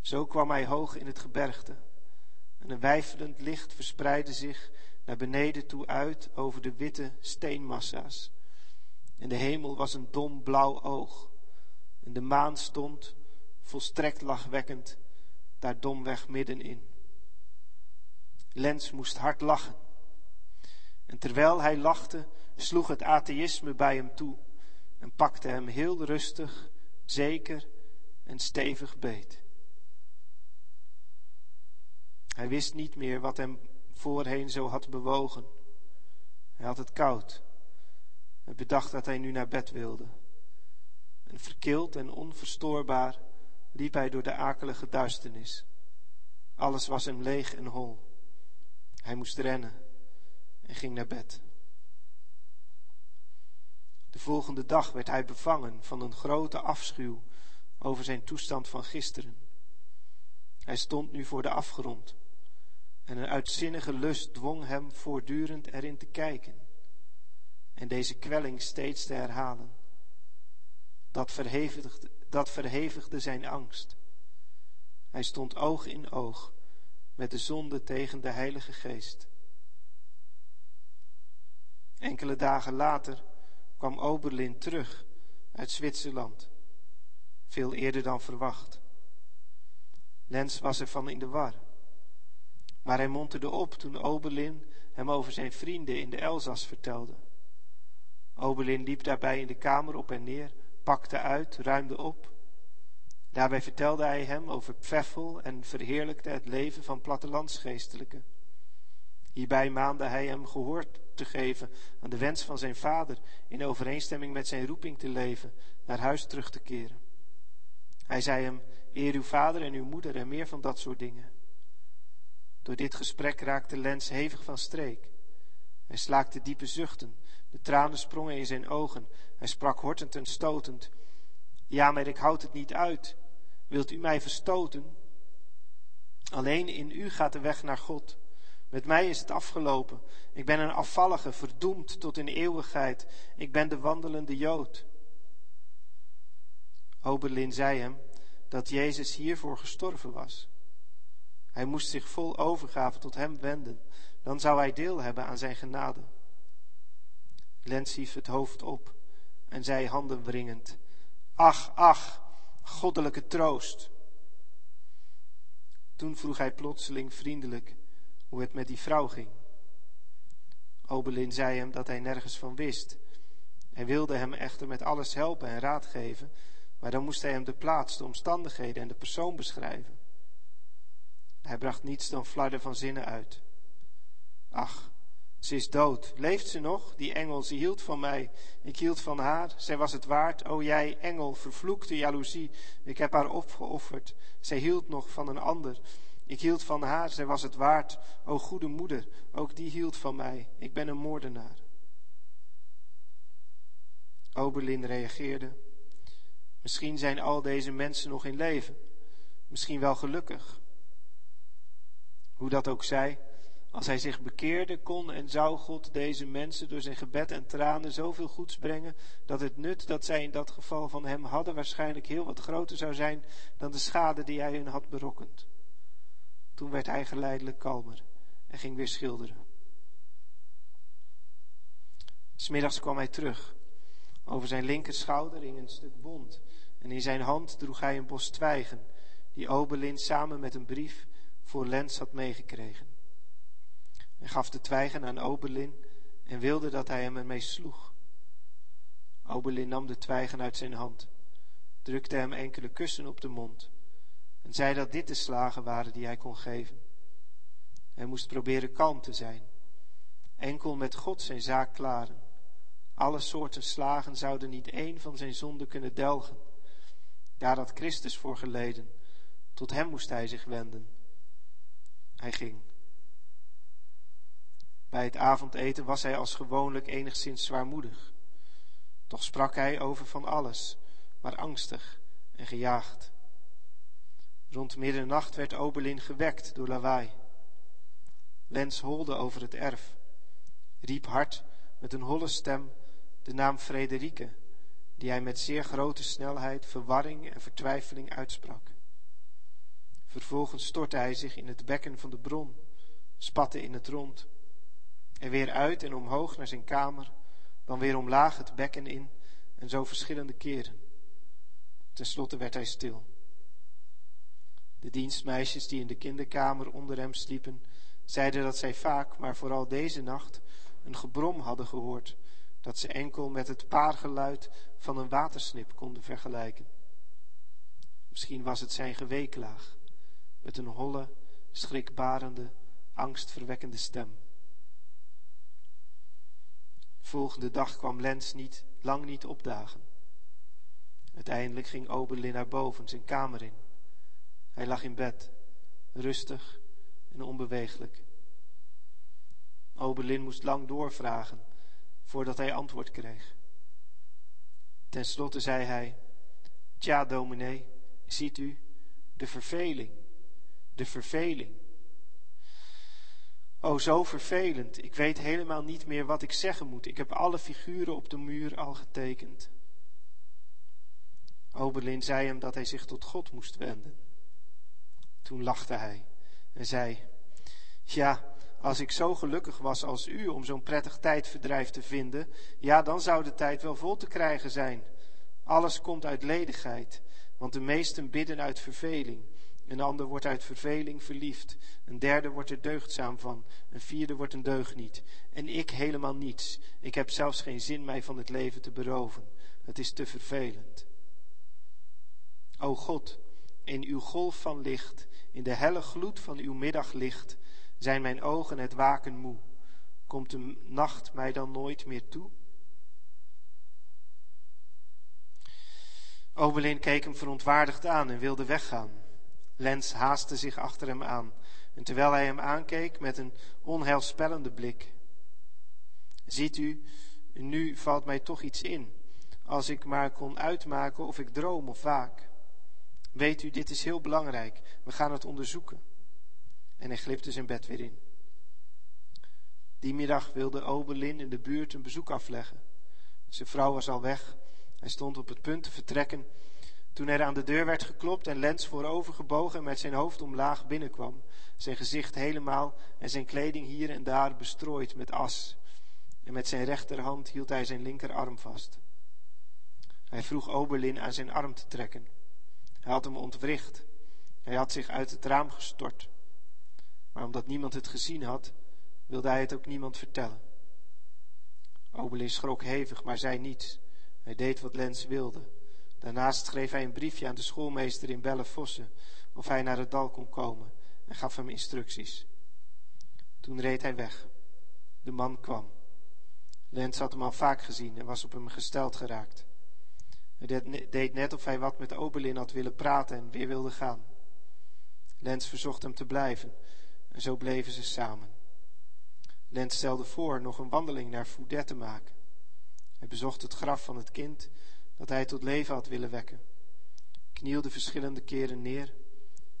Zo kwam hij hoog in het gebergte. En een wijfelend licht verspreidde zich naar beneden toe uit over de witte steenmassa's. En de hemel was een dom blauw oog. En de maan stond, volstrekt lachwekkend, daar domweg middenin. Lens moest hard lachen. En terwijl hij lachte, sloeg het atheïsme bij hem toe en pakte hem heel rustig, zeker en stevig beet. Hij wist niet meer wat hem voorheen zo had bewogen. Hij had het koud. Hij bedacht dat hij nu naar bed wilde. En verkild en onverstoorbaar liep hij door de akelige duisternis. Alles was hem leeg en hol. Hij moest rennen en ging naar bed. De volgende dag werd hij bevangen van een grote afschuw over zijn toestand van gisteren. Hij stond nu voor de afgrond en een uitzinnige lust dwong hem voortdurend erin te kijken en deze kwelling steeds te herhalen. Dat verhevigde, dat verhevigde zijn angst. Hij stond oog in oog met de zonde tegen de Heilige Geest. Enkele dagen later kwam Oberlin terug uit Zwitserland, veel eerder dan verwacht. Lens was ervan in de war. Maar hij monterde op toen Oberlin hem over zijn vrienden in de Elzas vertelde. Oberlin liep daarbij in de kamer op en neer, pakte uit, ruimde op. Daarbij vertelde hij hem over Pfeffel en verheerlijkte het leven van plattelandsgeestelijken. Hierbij maande hij hem gehoor te geven aan de wens van zijn vader in overeenstemming met zijn roeping te leven, naar huis terug te keren. Hij zei hem, eer uw vader en uw moeder en meer van dat soort dingen. Door dit gesprek raakte Lens hevig van streek. Hij slaakte diepe zuchten, de tranen sprongen in zijn ogen. Hij sprak hortend en stotend. Ja, maar ik houd het niet uit. Wilt u mij verstoten? Alleen in u gaat de weg naar God. Met mij is het afgelopen. Ik ben een afvallige, verdoemd tot in eeuwigheid. Ik ben de wandelende Jood. Oberlin zei hem dat Jezus hiervoor gestorven was. Hij moest zich vol overgave tot hem wenden. Dan zou hij deel hebben aan zijn genade. Lens hief het hoofd op en zei handenwringend: Ach, ach, goddelijke troost. Toen vroeg hij plotseling vriendelijk hoe het met die vrouw ging. Obelin zei hem dat hij nergens van wist. Hij wilde hem echter met alles helpen en raad geven, maar dan moest hij hem de plaats, de omstandigheden en de persoon beschrijven. Hij bracht niets dan flarden van zinnen uit. Ach, Ze is dood. Leeft ze nog? Die engel, ze hield van mij. Ik hield van haar. Zij was het waard. O jij, engel, vervloekte jaloezie. Ik heb haar opgeofferd. Zij hield nog van een ander. Ik hield van haar. Zij was het waard. O goede moeder, ook die hield van mij. Ik ben een moordenaar. Oberlin reageerde. Misschien zijn al deze mensen nog in leven. Misschien wel gelukkig. Hoe dat ook zij, als hij zich bekeerde, kon en zou God deze mensen door zijn gebed en tranen zoveel goeds brengen, dat het nut dat zij in dat geval van hem hadden waarschijnlijk heel wat groter zou zijn dan de schade die hij hun had berokkend. Toen werd hij geleidelijk kalmer en ging weer schilderen. Smiddags kwam hij terug. Over zijn linkerschouder hing een stuk bont en in zijn hand droeg hij een bos twijgen, die Obelin samen met een brief voor Lens had meegekregen. Hij gaf de twijgen aan Obelin en wilde dat hij hem ermee sloeg. Obelin nam de twijgen uit zijn hand, drukte hem enkele kussen op de mond en zei dat dit de slagen waren die hij kon geven. Hij moest proberen kalm te zijn, enkel met God zijn zaak klaren. Alle soorten slagen zouden niet één van zijn zonden kunnen delgen. Daar had Christus voor geleden. Tot hem moest hij zich wenden. Hij ging. Bij het avondeten was hij als gewoonlijk enigszins zwaarmoedig. Toch sprak hij over van alles, maar angstig en gejaagd. Rond middernacht werd Oberlin gewekt door lawaai. Lens holde over het erf, riep hard met een holle stem de naam Frederike, die hij met zeer grote snelheid, verwarring en vertwijfeling uitsprak. Vervolgens stortte hij zich in het bekken van de bron, spatte in het rond en weer uit en omhoog naar zijn kamer, dan weer omlaag het bekken in en zo verschillende keren. Ten slotte werd hij stil. De dienstmeisjes die in de kinderkamer onder hem sliepen, zeiden dat zij vaak, maar vooral deze nacht, een gebrom hadden gehoord, dat ze enkel met het paargeluid van een watersnip konden vergelijken. Misschien was het zijn geweeklaag, met een holle, schrikbarende, angstverwekkende stem volgende dag kwam Lens niet, lang niet opdagen. Uiteindelijk ging Oberlin naar boven, zijn kamer in. Hij lag in bed, rustig en onbeweeglijk. Oberlin moest lang doorvragen voordat hij antwoord kreeg. Ten slotte zei hij: Tja, dominee, ziet u, de verveling, de verveling. Oh, zo vervelend. Ik weet helemaal niet meer wat ik zeggen moet. Ik heb alle figuren op de muur al getekend. Oberlin zei hem dat hij zich tot God moest wenden. Toen lachte hij en zei: Ja, als ik zo gelukkig was als u om zo'n prettig tijdverdrijf te vinden, ja, dan zou de tijd wel vol te krijgen zijn. Alles komt uit ledigheid, want de meesten bidden uit verveling. Een ander wordt uit verveling verliefd. Een derde wordt er deugdzaam van. Een vierde wordt een deugniet. En ik helemaal niets. Ik heb zelfs geen zin mij van het leven te beroven. Het is te vervelend. O God, in uw golf van licht, in de helle gloed van uw middaglicht, zijn mijn ogen het waken moe. Komt de nacht mij dan nooit meer toe? Obelin keek hem verontwaardigd aan en wilde weggaan. Lens haastte zich achter hem aan. En terwijl hij hem aankeek met een onheilspellende blik. Ziet u, nu valt mij toch iets in. Als ik maar kon uitmaken of ik droom of waak. Weet u, dit is heel belangrijk. We gaan het onderzoeken. En hij glipte zijn bed weer in. Die middag wilde Oberlin in de buurt een bezoek afleggen. Zijn vrouw was al weg. Hij stond op het punt te vertrekken toen er aan de deur werd geklopt en Lens voorover gebogen en met zijn hoofd omlaag binnenkwam, zijn gezicht helemaal en zijn kleding hier en daar bestrooid met as. En met zijn rechterhand hield hij zijn linkerarm vast. Hij vroeg Oberlin aan zijn arm te trekken. Hij had hem ontwricht. Hij had zich uit het raam gestort. Maar omdat niemand het gezien had, wilde hij het ook niemand vertellen. Oberlin schrok hevig, maar zei niets. Hij deed wat Lens wilde. Daarnaast schreef hij een briefje aan de schoolmeester in Bellefosse of hij naar het dal kon komen en gaf hem instructies. Toen reed hij weg. De man kwam. Lens had hem al vaak gezien en was op hem gesteld geraakt. Hij deed net of hij wat met Oberlin had willen praten en weer wilde gaan. Lens verzocht hem te blijven en zo bleven ze samen. Lens stelde voor nog een wandeling naar Foudet te maken. Hij bezocht het graf van het kind dat hij tot leven had willen wekken, knielde verschillende keren neer,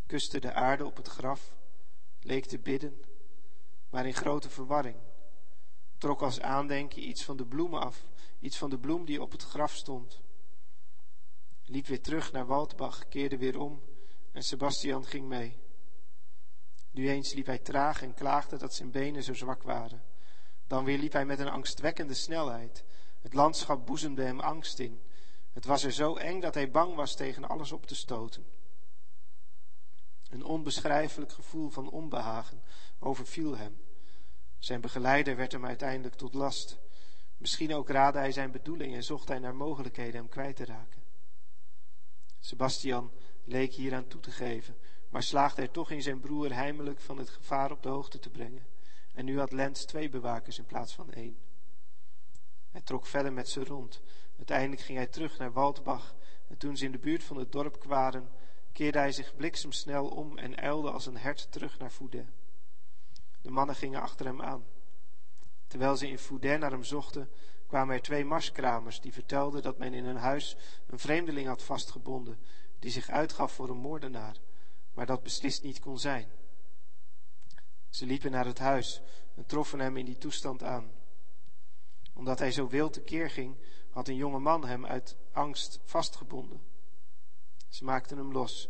kuste de aarde op het graf, leek te bidden, maar in grote verwarring, trok als aandenken iets van de bloemen af, iets van de bloem die op het graf stond, liep weer terug naar Waldbach, keerde weer om en Sebastian ging mee. Nu eens liep hij traag en klaagde dat zijn benen zo zwak waren. Dan weer liep hij met een angstwekkende snelheid. Het landschap boezemde hem angst in. Het was er zo eng dat hij bang was tegen alles op te stoten. Een onbeschrijfelijk gevoel van onbehagen overviel hem. Zijn begeleider werd hem uiteindelijk tot last. Misschien ook raadde hij zijn bedoeling en zocht hij naar mogelijkheden hem kwijt te raken. Sebastian leek hieraan toe te geven, maar slaagde er toch in zijn broer heimelijk van het gevaar op de hoogte te brengen. En nu had Lens twee bewakers in plaats van één. Hij trok verder met ze rond. Uiteindelijk ging hij terug naar Waldbach en toen ze in de buurt van het dorp kwamen, keerde hij zich bliksemsnel om en uilde als een hert terug naar Foudet. De mannen gingen achter hem aan. Terwijl ze in Foudet naar hem zochten, kwamen er twee marskramers die vertelden dat men in een huis een vreemdeling had vastgebonden die zich uitgaf voor een moordenaar, maar dat beslist niet kon zijn. Ze liepen naar het huis en troffen hem in die toestand aan. Omdat hij zo wild tekeer ging, had een jonge man hem uit angst vastgebonden. Ze maakten hem los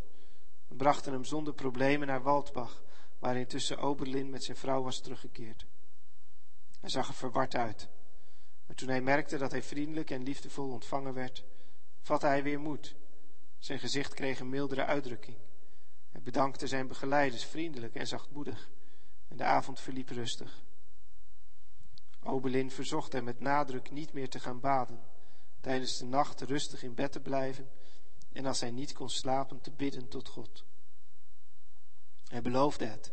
en brachten hem zonder problemen naar Waldbach, waar intussen Oberlin met zijn vrouw was teruggekeerd. Hij zag er verward uit. Maar toen hij merkte dat hij vriendelijk en liefdevol ontvangen werd, vatte hij weer moed. Zijn gezicht kreeg een mildere uitdrukking. Hij bedankte zijn begeleiders vriendelijk en zachtmoedig. En de avond verliep rustig. Obelin verzocht hem met nadruk niet meer te gaan baden, tijdens de nacht rustig in bed te blijven en als hij niet kon slapen te bidden tot God. Hij beloofde het.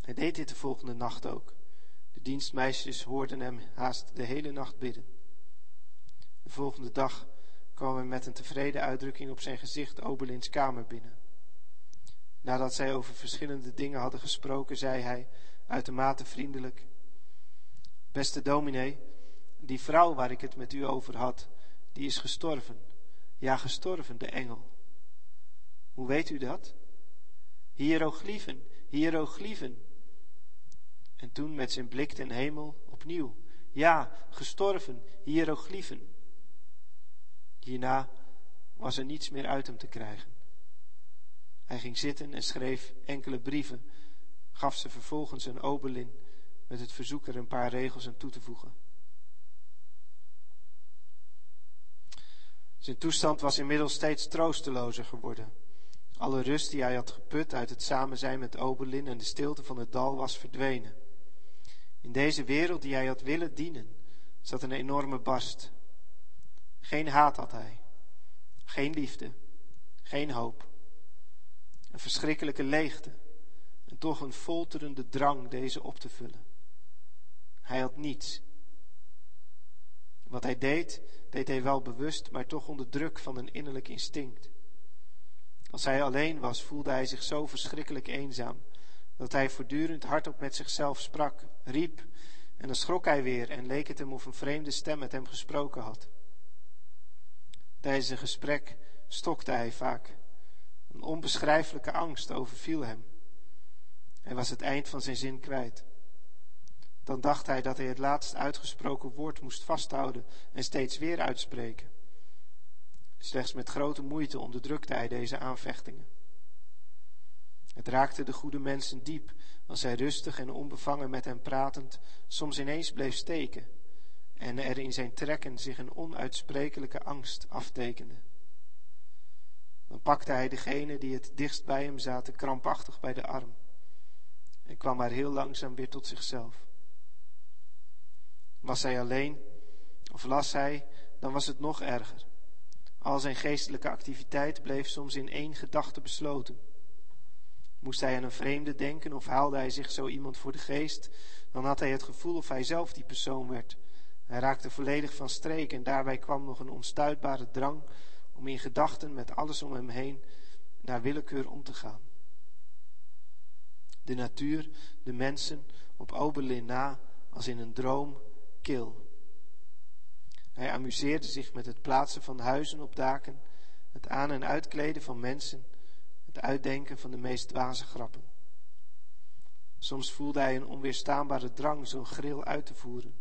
Hij deed dit de volgende nacht ook dienstmeisjes hoorden hem haast de hele nacht bidden. De volgende dag kwam hij met een tevreden uitdrukking op zijn gezicht Obelins kamer binnen. Nadat zij over verschillende dingen hadden gesproken, zei hij uitermate vriendelijk: Beste dominee, die vrouw waar ik het met u over had, die is gestorven. Ja, gestorven, de engel. Hoe weet u dat? Hieroglyphen, hieroglyphen, en toen met zijn blik ten hemel opnieuw. Ja, gestorven, hieroglyphen. Hierna was er niets meer uit hem te krijgen. Hij ging zitten en schreef enkele brieven, gaf ze vervolgens een Oberlin met het verzoek er een paar regels aan toe te voegen. Zijn toestand was inmiddels steeds troostelozer geworden. Alle rust die hij had geput uit het samen zijn met Oberlin en de stilte van het dal was verdwenen. In deze wereld die hij had willen dienen, zat een enorme barst. Geen haat had hij, geen liefde, geen hoop. Een verschrikkelijke leegte en toch een folterende drang deze op te vullen. Niets. Wat hij deed, deed hij wel bewust, maar toch onder druk van een innerlijk instinct. Als hij alleen was, voelde hij zich zo verschrikkelijk eenzaam dat hij voortdurend hardop met zichzelf sprak, riep, en dan schrok hij weer en leek het hem of een vreemde stem met hem gesproken had. Tijdens een gesprek stokte hij vaak. Een onbeschrijfelijke angst overviel hem. Hij was het eind van zijn zin kwijt. Dan dacht hij dat hij het laatst uitgesproken woord moest vasthouden en steeds weer uitspreken. Slechts met grote moeite onderdrukte hij deze aanvechtingen. Het raakte de goede mensen diep als hij rustig en onbevangen met hen pratend soms ineens bleef steken en er in zijn trekken zich een onuitsprekelijke angst aftekende. Dan pakte hij degene die het dichtst bij hem zaten krampachtig bij de arm en kwam maar heel langzaam weer tot zichzelf. Was hij alleen of las hij, dan was het nog erger. Al zijn geestelijke activiteit bleef soms in één gedachte besloten. Moest hij aan een vreemde denken of haalde hij zich zo iemand voor de geest, dan had hij het gevoel of hij zelf die persoon werd. Hij raakte volledig van streek en daarbij kwam nog een onstuitbare drang om in gedachten met alles om hem heen naar willekeur om te gaan. De natuur, de mensen, op Oberlin na, als in een droom, Hij amuseerde zich met het plaatsen van huizen op daken, het aan- en uitkleden van mensen, het uitdenken van de meest dwaze grappen. Soms voelde hij een onweerstaanbare drang zo'n gril uit te voeren,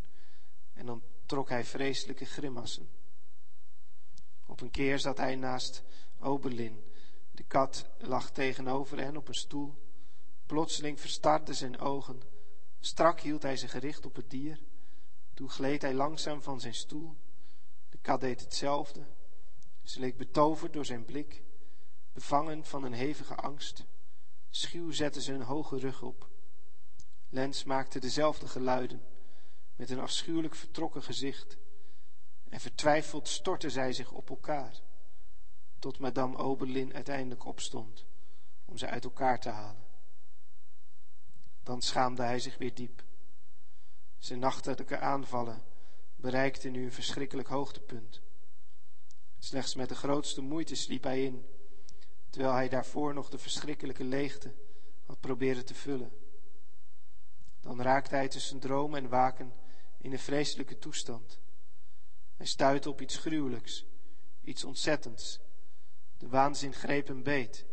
en dan trok hij vreselijke grimassen. Op een keer zat hij naast Oberlin. De kat lag tegenover hen op een stoel. Plotseling verstarden zijn ogen. Strak hield hij zich gericht op het dier. Toen gleed hij langzaam van zijn stoel. De kat deed hetzelfde. Ze leek betoverd door zijn blik, bevangen van een hevige angst. Schuw zette ze een hoge rug op. Lens maakte dezelfde geluiden, met een afschuwelijk vertrokken gezicht. En vertwijfeld stortte zij zich op elkaar, tot madame Oberlin uiteindelijk opstond om ze uit elkaar te halen. Dan schaamde hij zich weer diep. Zijn nachtelijke aanvallen bereikten nu een verschrikkelijk hoogtepunt. Slechts met de grootste moeite sliep hij in, terwijl hij daarvoor nog de verschrikkelijke leegte had proberen te vullen. Dan raakte hij tussen droom en waken in een vreselijke toestand. Hij stuitte op iets gruwelijks, iets ontzettends. De waanzin greep hem beet.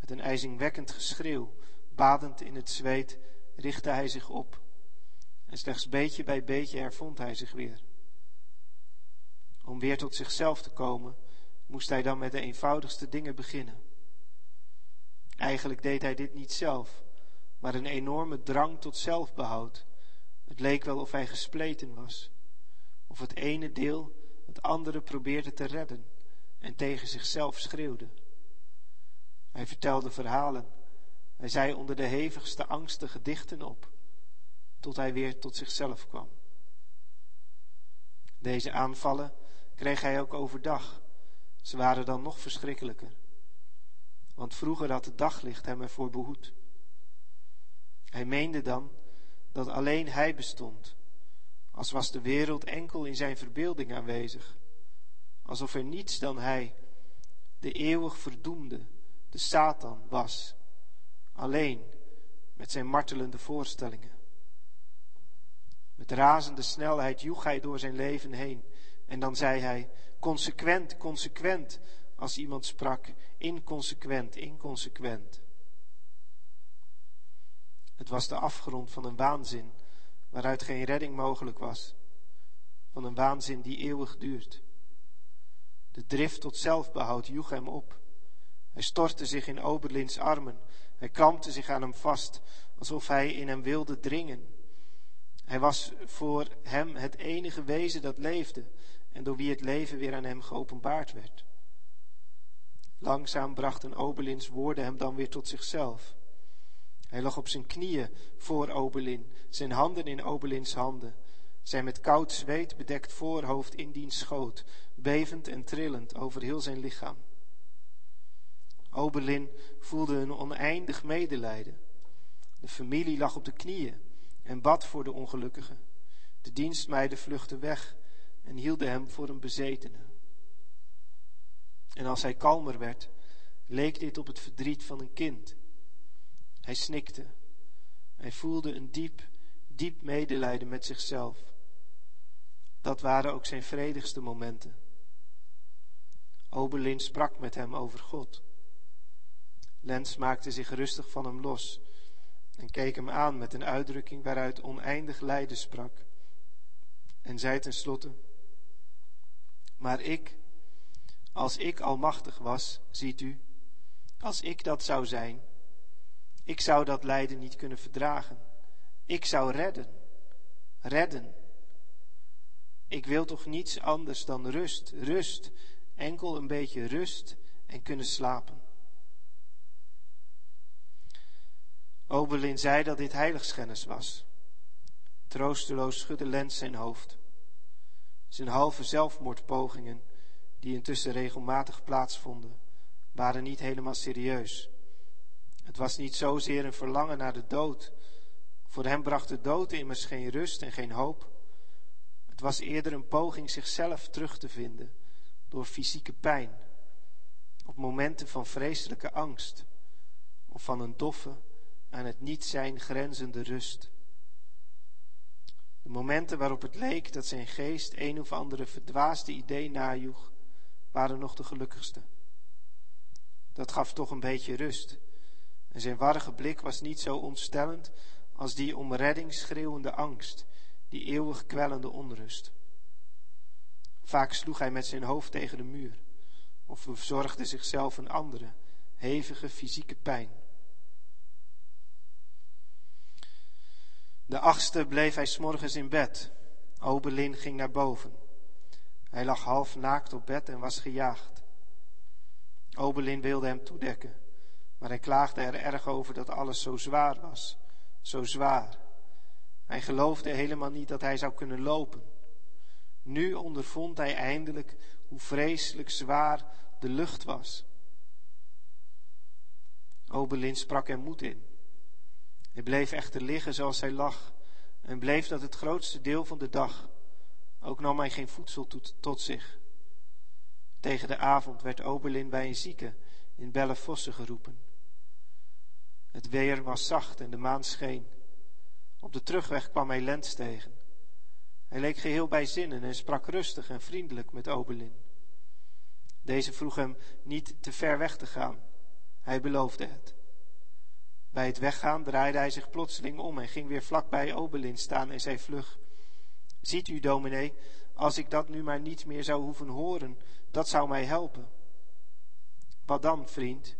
Met een ijzingwekkend geschreeuw, badend in het zweet, richtte hij zich op. En slechts beetje bij beetje hervond hij zich weer. Om weer tot zichzelf te komen, moest hij dan met de eenvoudigste dingen beginnen. Eigenlijk deed hij dit niet zelf, maar een enorme drang tot zelfbehoud. Het leek wel of hij gespleten was, of het ene deel het andere probeerde te redden en tegen zichzelf schreeuwde. Hij vertelde verhalen, hij zei onder de hevigste angsten gedichten op, tot hij weer tot zichzelf kwam. Deze aanvallen kreeg hij ook overdag. Ze waren dan nog verschrikkelijker. Want vroeger had het daglicht hem ervoor behoed. Hij meende dan dat alleen hij bestond, als was de wereld enkel in zijn verbeelding aanwezig, alsof er niets dan hij, de eeuwig verdoemde, de Satan, was, alleen met zijn martelende voorstellingen. Met razende snelheid joeg hij door zijn leven heen en dan zei hij, consequent, consequent, als iemand sprak, inconsequent, inconsequent. Het was de afgrond van een waanzin waaruit geen redding mogelijk was, van een waanzin die eeuwig duurt. De drift tot zelfbehoud joeg hem op. Hij stortte zich in Oberlins armen, hij krampte zich aan hem vast, alsof hij in hem wilde dringen. Hij was voor hem het enige wezen dat leefde en door wie het leven weer aan hem geopenbaard werd. Langzaam brachten Oberlins woorden hem dan weer tot zichzelf. Hij lag op zijn knieën voor Oberlin, zijn handen in Oberlins handen, zijn met koud zweet bedekt voorhoofd in diens schoot, bevend en trillend over heel zijn lichaam. Oberlin voelde een oneindig medelijden. De familie lag op de knieën en bad voor de ongelukkige. De dienstmeiden vluchtten weg en hielden hem voor een bezetene. En als hij kalmer werd, leek dit op het verdriet van een kind. Hij snikte. Hij voelde een diep, diep medelijden met zichzelf. Dat waren ook zijn vredigste momenten. Oberlin sprak met hem over God. Lens maakte zich rustig van hem los en keek hem aan met een uitdrukking waaruit oneindig lijden sprak. En zei tenslotte: Maar ik, als ik almachtig was, ziet u, als ik dat zou zijn, ik zou dat lijden niet kunnen verdragen. Ik zou redden, redden. Ik wil toch niets anders dan rust, rust, enkel een beetje rust en kunnen slapen. Oberlin zei dat dit heiligschennis was. Troosteloos schudde Lens zijn hoofd. Zijn halve zelfmoordpogingen, die intussen regelmatig plaatsvonden, waren niet helemaal serieus. Het was niet zozeer een verlangen naar de dood. Voor hem bracht de dood immers geen rust en geen hoop. Het was eerder een poging zichzelf terug te vinden door fysieke pijn, op momenten van vreselijke angst of van een doffe, aan het niet zijn grenzende rust. De momenten waarop het leek dat zijn geest een of andere verdwaasde idee najoeg, waren nog de gelukkigste. Dat gaf toch een beetje rust. En zijn warrige blik was niet zo ontstellend als die om redding schreeuwende angst, die eeuwig kwellende onrust. Vaak sloeg hij met zijn hoofd tegen de muur, of verzorgde zichzelf een andere, hevige fysieke pijn. De achtste bleef hij s'morgens in bed. Obelin ging naar boven. Hij lag half naakt op bed en was gejaagd. Obelin wilde hem toedekken, maar hij klaagde er erg over dat alles zo zwaar was. Zo zwaar. Hij geloofde helemaal niet dat hij zou kunnen lopen. Nu ondervond hij eindelijk hoe vreselijk zwaar de lucht was. Obelin sprak hem moed in. Hij bleef echter liggen zoals hij lag en bleef dat het grootste deel van de dag. Ook nam hij geen voedsel tot zich. Tegen de avond werd Oberlin bij een zieke in Bellefosse geroepen. Het weer was zacht en de maan scheen. Op de terugweg kwam hij Lens tegen. Hij leek geheel bij zinnen en sprak rustig en vriendelijk met Oberlin. Deze vroeg hem niet te ver weg te gaan. Hij beloofde het. Bij het weggaan draaide hij zich plotseling om en ging weer vlak bij Obelin staan en zei vlug: Ziet u, dominee, als ik dat nu maar niet meer zou hoeven horen, dat zou mij helpen. Wat dan, vriend?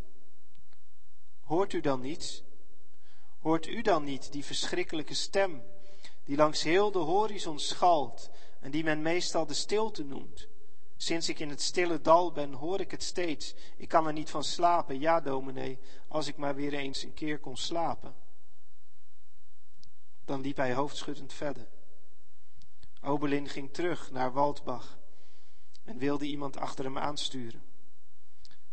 Hoort u dan niets? Hoort u dan niet die verschrikkelijke stem, die langs heel de horizon schalt en die men meestal de stilte noemt? Sinds ik in het stille dal ben, hoor ik het steeds. Ik kan er niet van slapen. Ja, dominee, als ik maar weer eens een keer kon slapen. Dan liep hij hoofdschuddend verder. Obelin ging terug naar Waldbach en wilde iemand achter hem aansturen.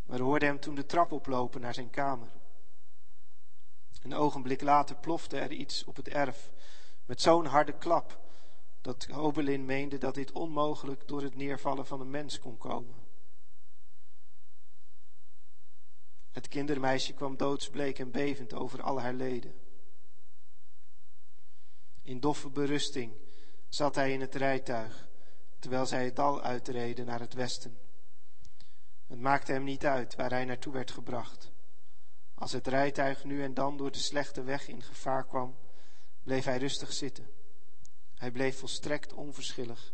Maar hoorde hem toen de trap oplopen naar zijn kamer. Een ogenblik later plofte er iets op het erf met zo'n harde klap dat Hobelin meende dat dit onmogelijk door het neervallen van een mens kon komen. Het kindermeisje kwam doodsbleek en bevend over al haar leden. In doffe berusting zat hij in het rijtuig, terwijl zij het dal uitreden naar het westen. Het maakte hem niet uit waar hij naartoe werd gebracht. Als het rijtuig nu en dan door de slechte weg in gevaar kwam, bleef hij rustig zitten. Hij bleef volstrekt onverschillig.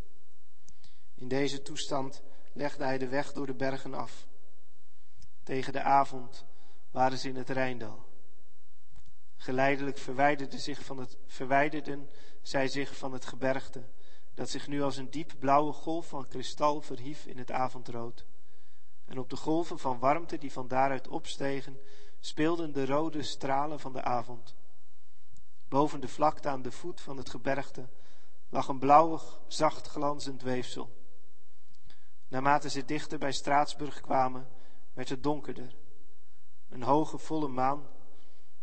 In deze toestand legde hij de weg door de bergen af. Tegen de avond waren ze in het Rijndal. Geleidelijk verwijderden, zich van het, verwijderden zij zich van het gebergte, dat zich nu als een diep blauwe golf van kristal verhief in het avondrood. En op de golven van warmte die van daaruit opstegen, speelden de rode stralen van de avond. Boven de vlakte aan de voet van het gebergte lag een blauwig, zacht glanzend weefsel. Naarmate ze dichter bij Straatsburg kwamen, werd het donkerder. Een hoge, volle maan,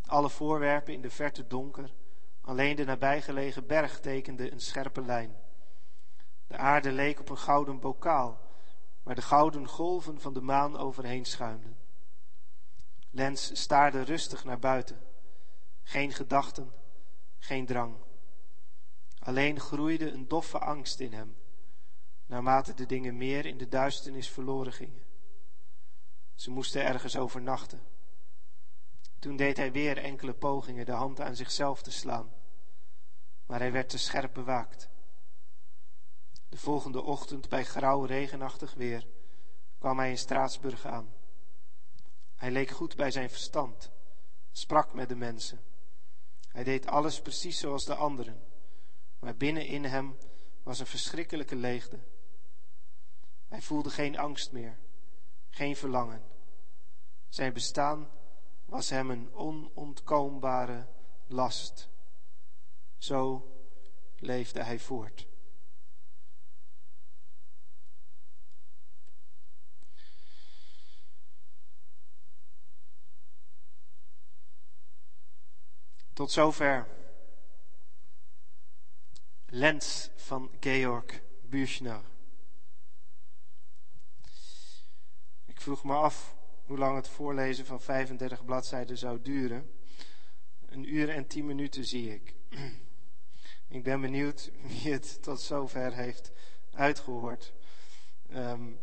alle voorwerpen in de verte donker, alleen de nabijgelegen berg tekende een scherpe lijn. De aarde leek op een gouden bokaal, waar de gouden golven van de maan overheen schuimden. Lens staarde rustig naar buiten. Geen gedachten, geen drang. Alleen groeide een doffe angst in hem, naarmate de dingen meer in de duisternis verloren gingen. Ze moesten ergens overnachten. Toen deed hij weer enkele pogingen de hand aan zichzelf te slaan, maar hij werd te scherp bewaakt. De volgende ochtend, bij grauw regenachtig weer, kwam hij in Straatsburg aan. Hij leek goed bij zijn verstand, sprak met de mensen. Hij deed alles precies zoals de anderen maar binnenin hem was een verschrikkelijke leegte. Hij voelde geen angst meer, geen verlangen. Zijn bestaan was hem een onontkoombare last. Zo leefde hij voort. Tot zover Lens van Georg Büchner. Ik vroeg me af hoe lang het voorlezen van 35 bladzijden zou duren. Een uur en tien minuten zie ik. Ik ben benieuwd wie het tot zover heeft uitgehoord. Um,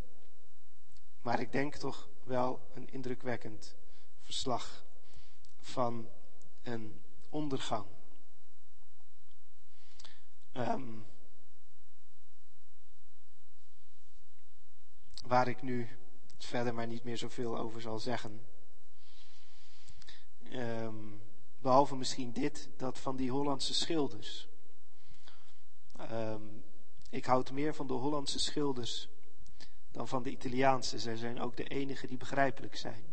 maar ik denk toch wel een indrukwekkend verslag van een ondergang. Um, waar ik nu verder maar niet meer zoveel over zal zeggen. Um, behalve misschien dit, dat van die Hollandse schilders. Um, ik houd meer van de Hollandse schilders dan van de Italiaanse. Zij zijn ook de enige die begrijpelijk zijn.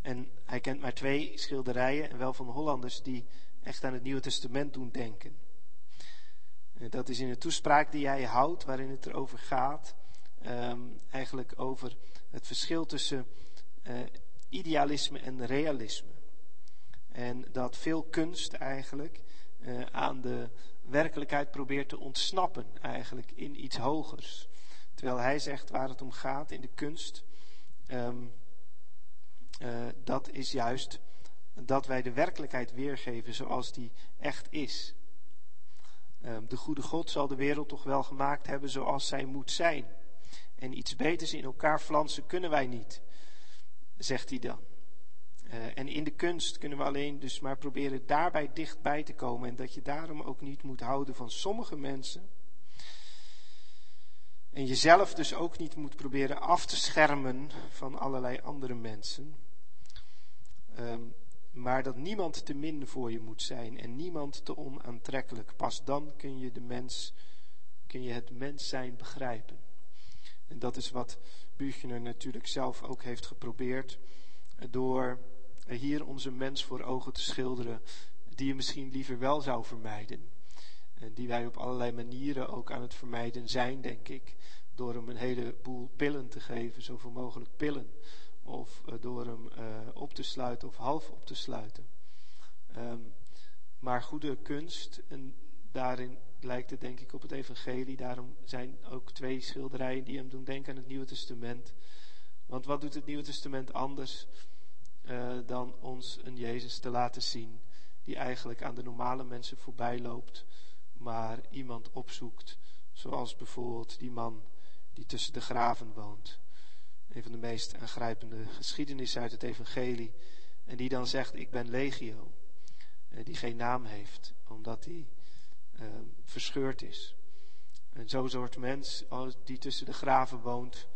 En hij kent maar twee schilderijen, en wel van Hollanders, die echt aan het Nieuwe Testament doen denken. En dat is in de toespraak die hij houdt, waarin het erover gaat, um, eigenlijk over het verschil tussen uh, idealisme en realisme. En dat veel kunst eigenlijk uh, aan de werkelijkheid probeert te ontsnappen, eigenlijk in iets hogers. Terwijl hij zegt waar het om gaat in de kunst, um, uh, dat is juist dat wij de werkelijkheid weergeven zoals die echt is. Um, de goede God zal de wereld toch wel gemaakt hebben zoals zij moet zijn. En iets beters in elkaar flansen kunnen wij niet, zegt hij dan. Uh, en in de kunst kunnen we alleen dus maar proberen daarbij dichtbij te komen. En dat je daarom ook niet moet houden van sommige mensen. En jezelf dus ook niet moet proberen af te schermen van allerlei andere mensen. Um, maar dat niemand te min voor je moet zijn en niemand te onaantrekkelijk. Pas dan kun je de mens, kun je het mens zijn begrijpen. En dat is wat Buchner natuurlijk zelf ook heeft geprobeerd door hier onze mens voor ogen te schilderen, die je misschien liever wel zou vermijden. En die wij op allerlei manieren ook aan het vermijden zijn, denk ik. Door hem een heleboel pillen te geven, zoveel mogelijk pillen. Of uh, door hem uh, op te sluiten of half op te sluiten. Um, maar goede kunst, en daarin lijkt het denk ik op het evangelie. Daarom zijn ook twee schilderijen die hem doen denken aan het Nieuwe Testament. Want wat doet het Nieuwe Testament anders uh, dan ons een Jezus te laten zien die eigenlijk aan de normale mensen voorbij loopt, maar iemand opzoekt, zoals bijvoorbeeld die man die tussen de graven woont. Een van de meest aangrijpende geschiedenissen uit het evangelie. En die dan zegt, ik ben legio. Uh, die geen naam heeft, omdat hij uh, verscheurd is. En zo'n soort mens die tussen de graven woont,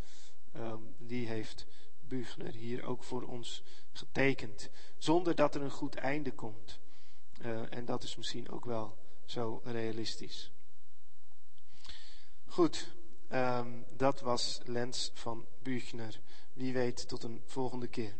um, die heeft Buchner hier ook voor ons getekend. Zonder dat er een goed einde komt. Uh, en dat is misschien ook wel zo realistisch. Goed, um, dat was Lens van Buchner. Wie weet tot een volgende keer.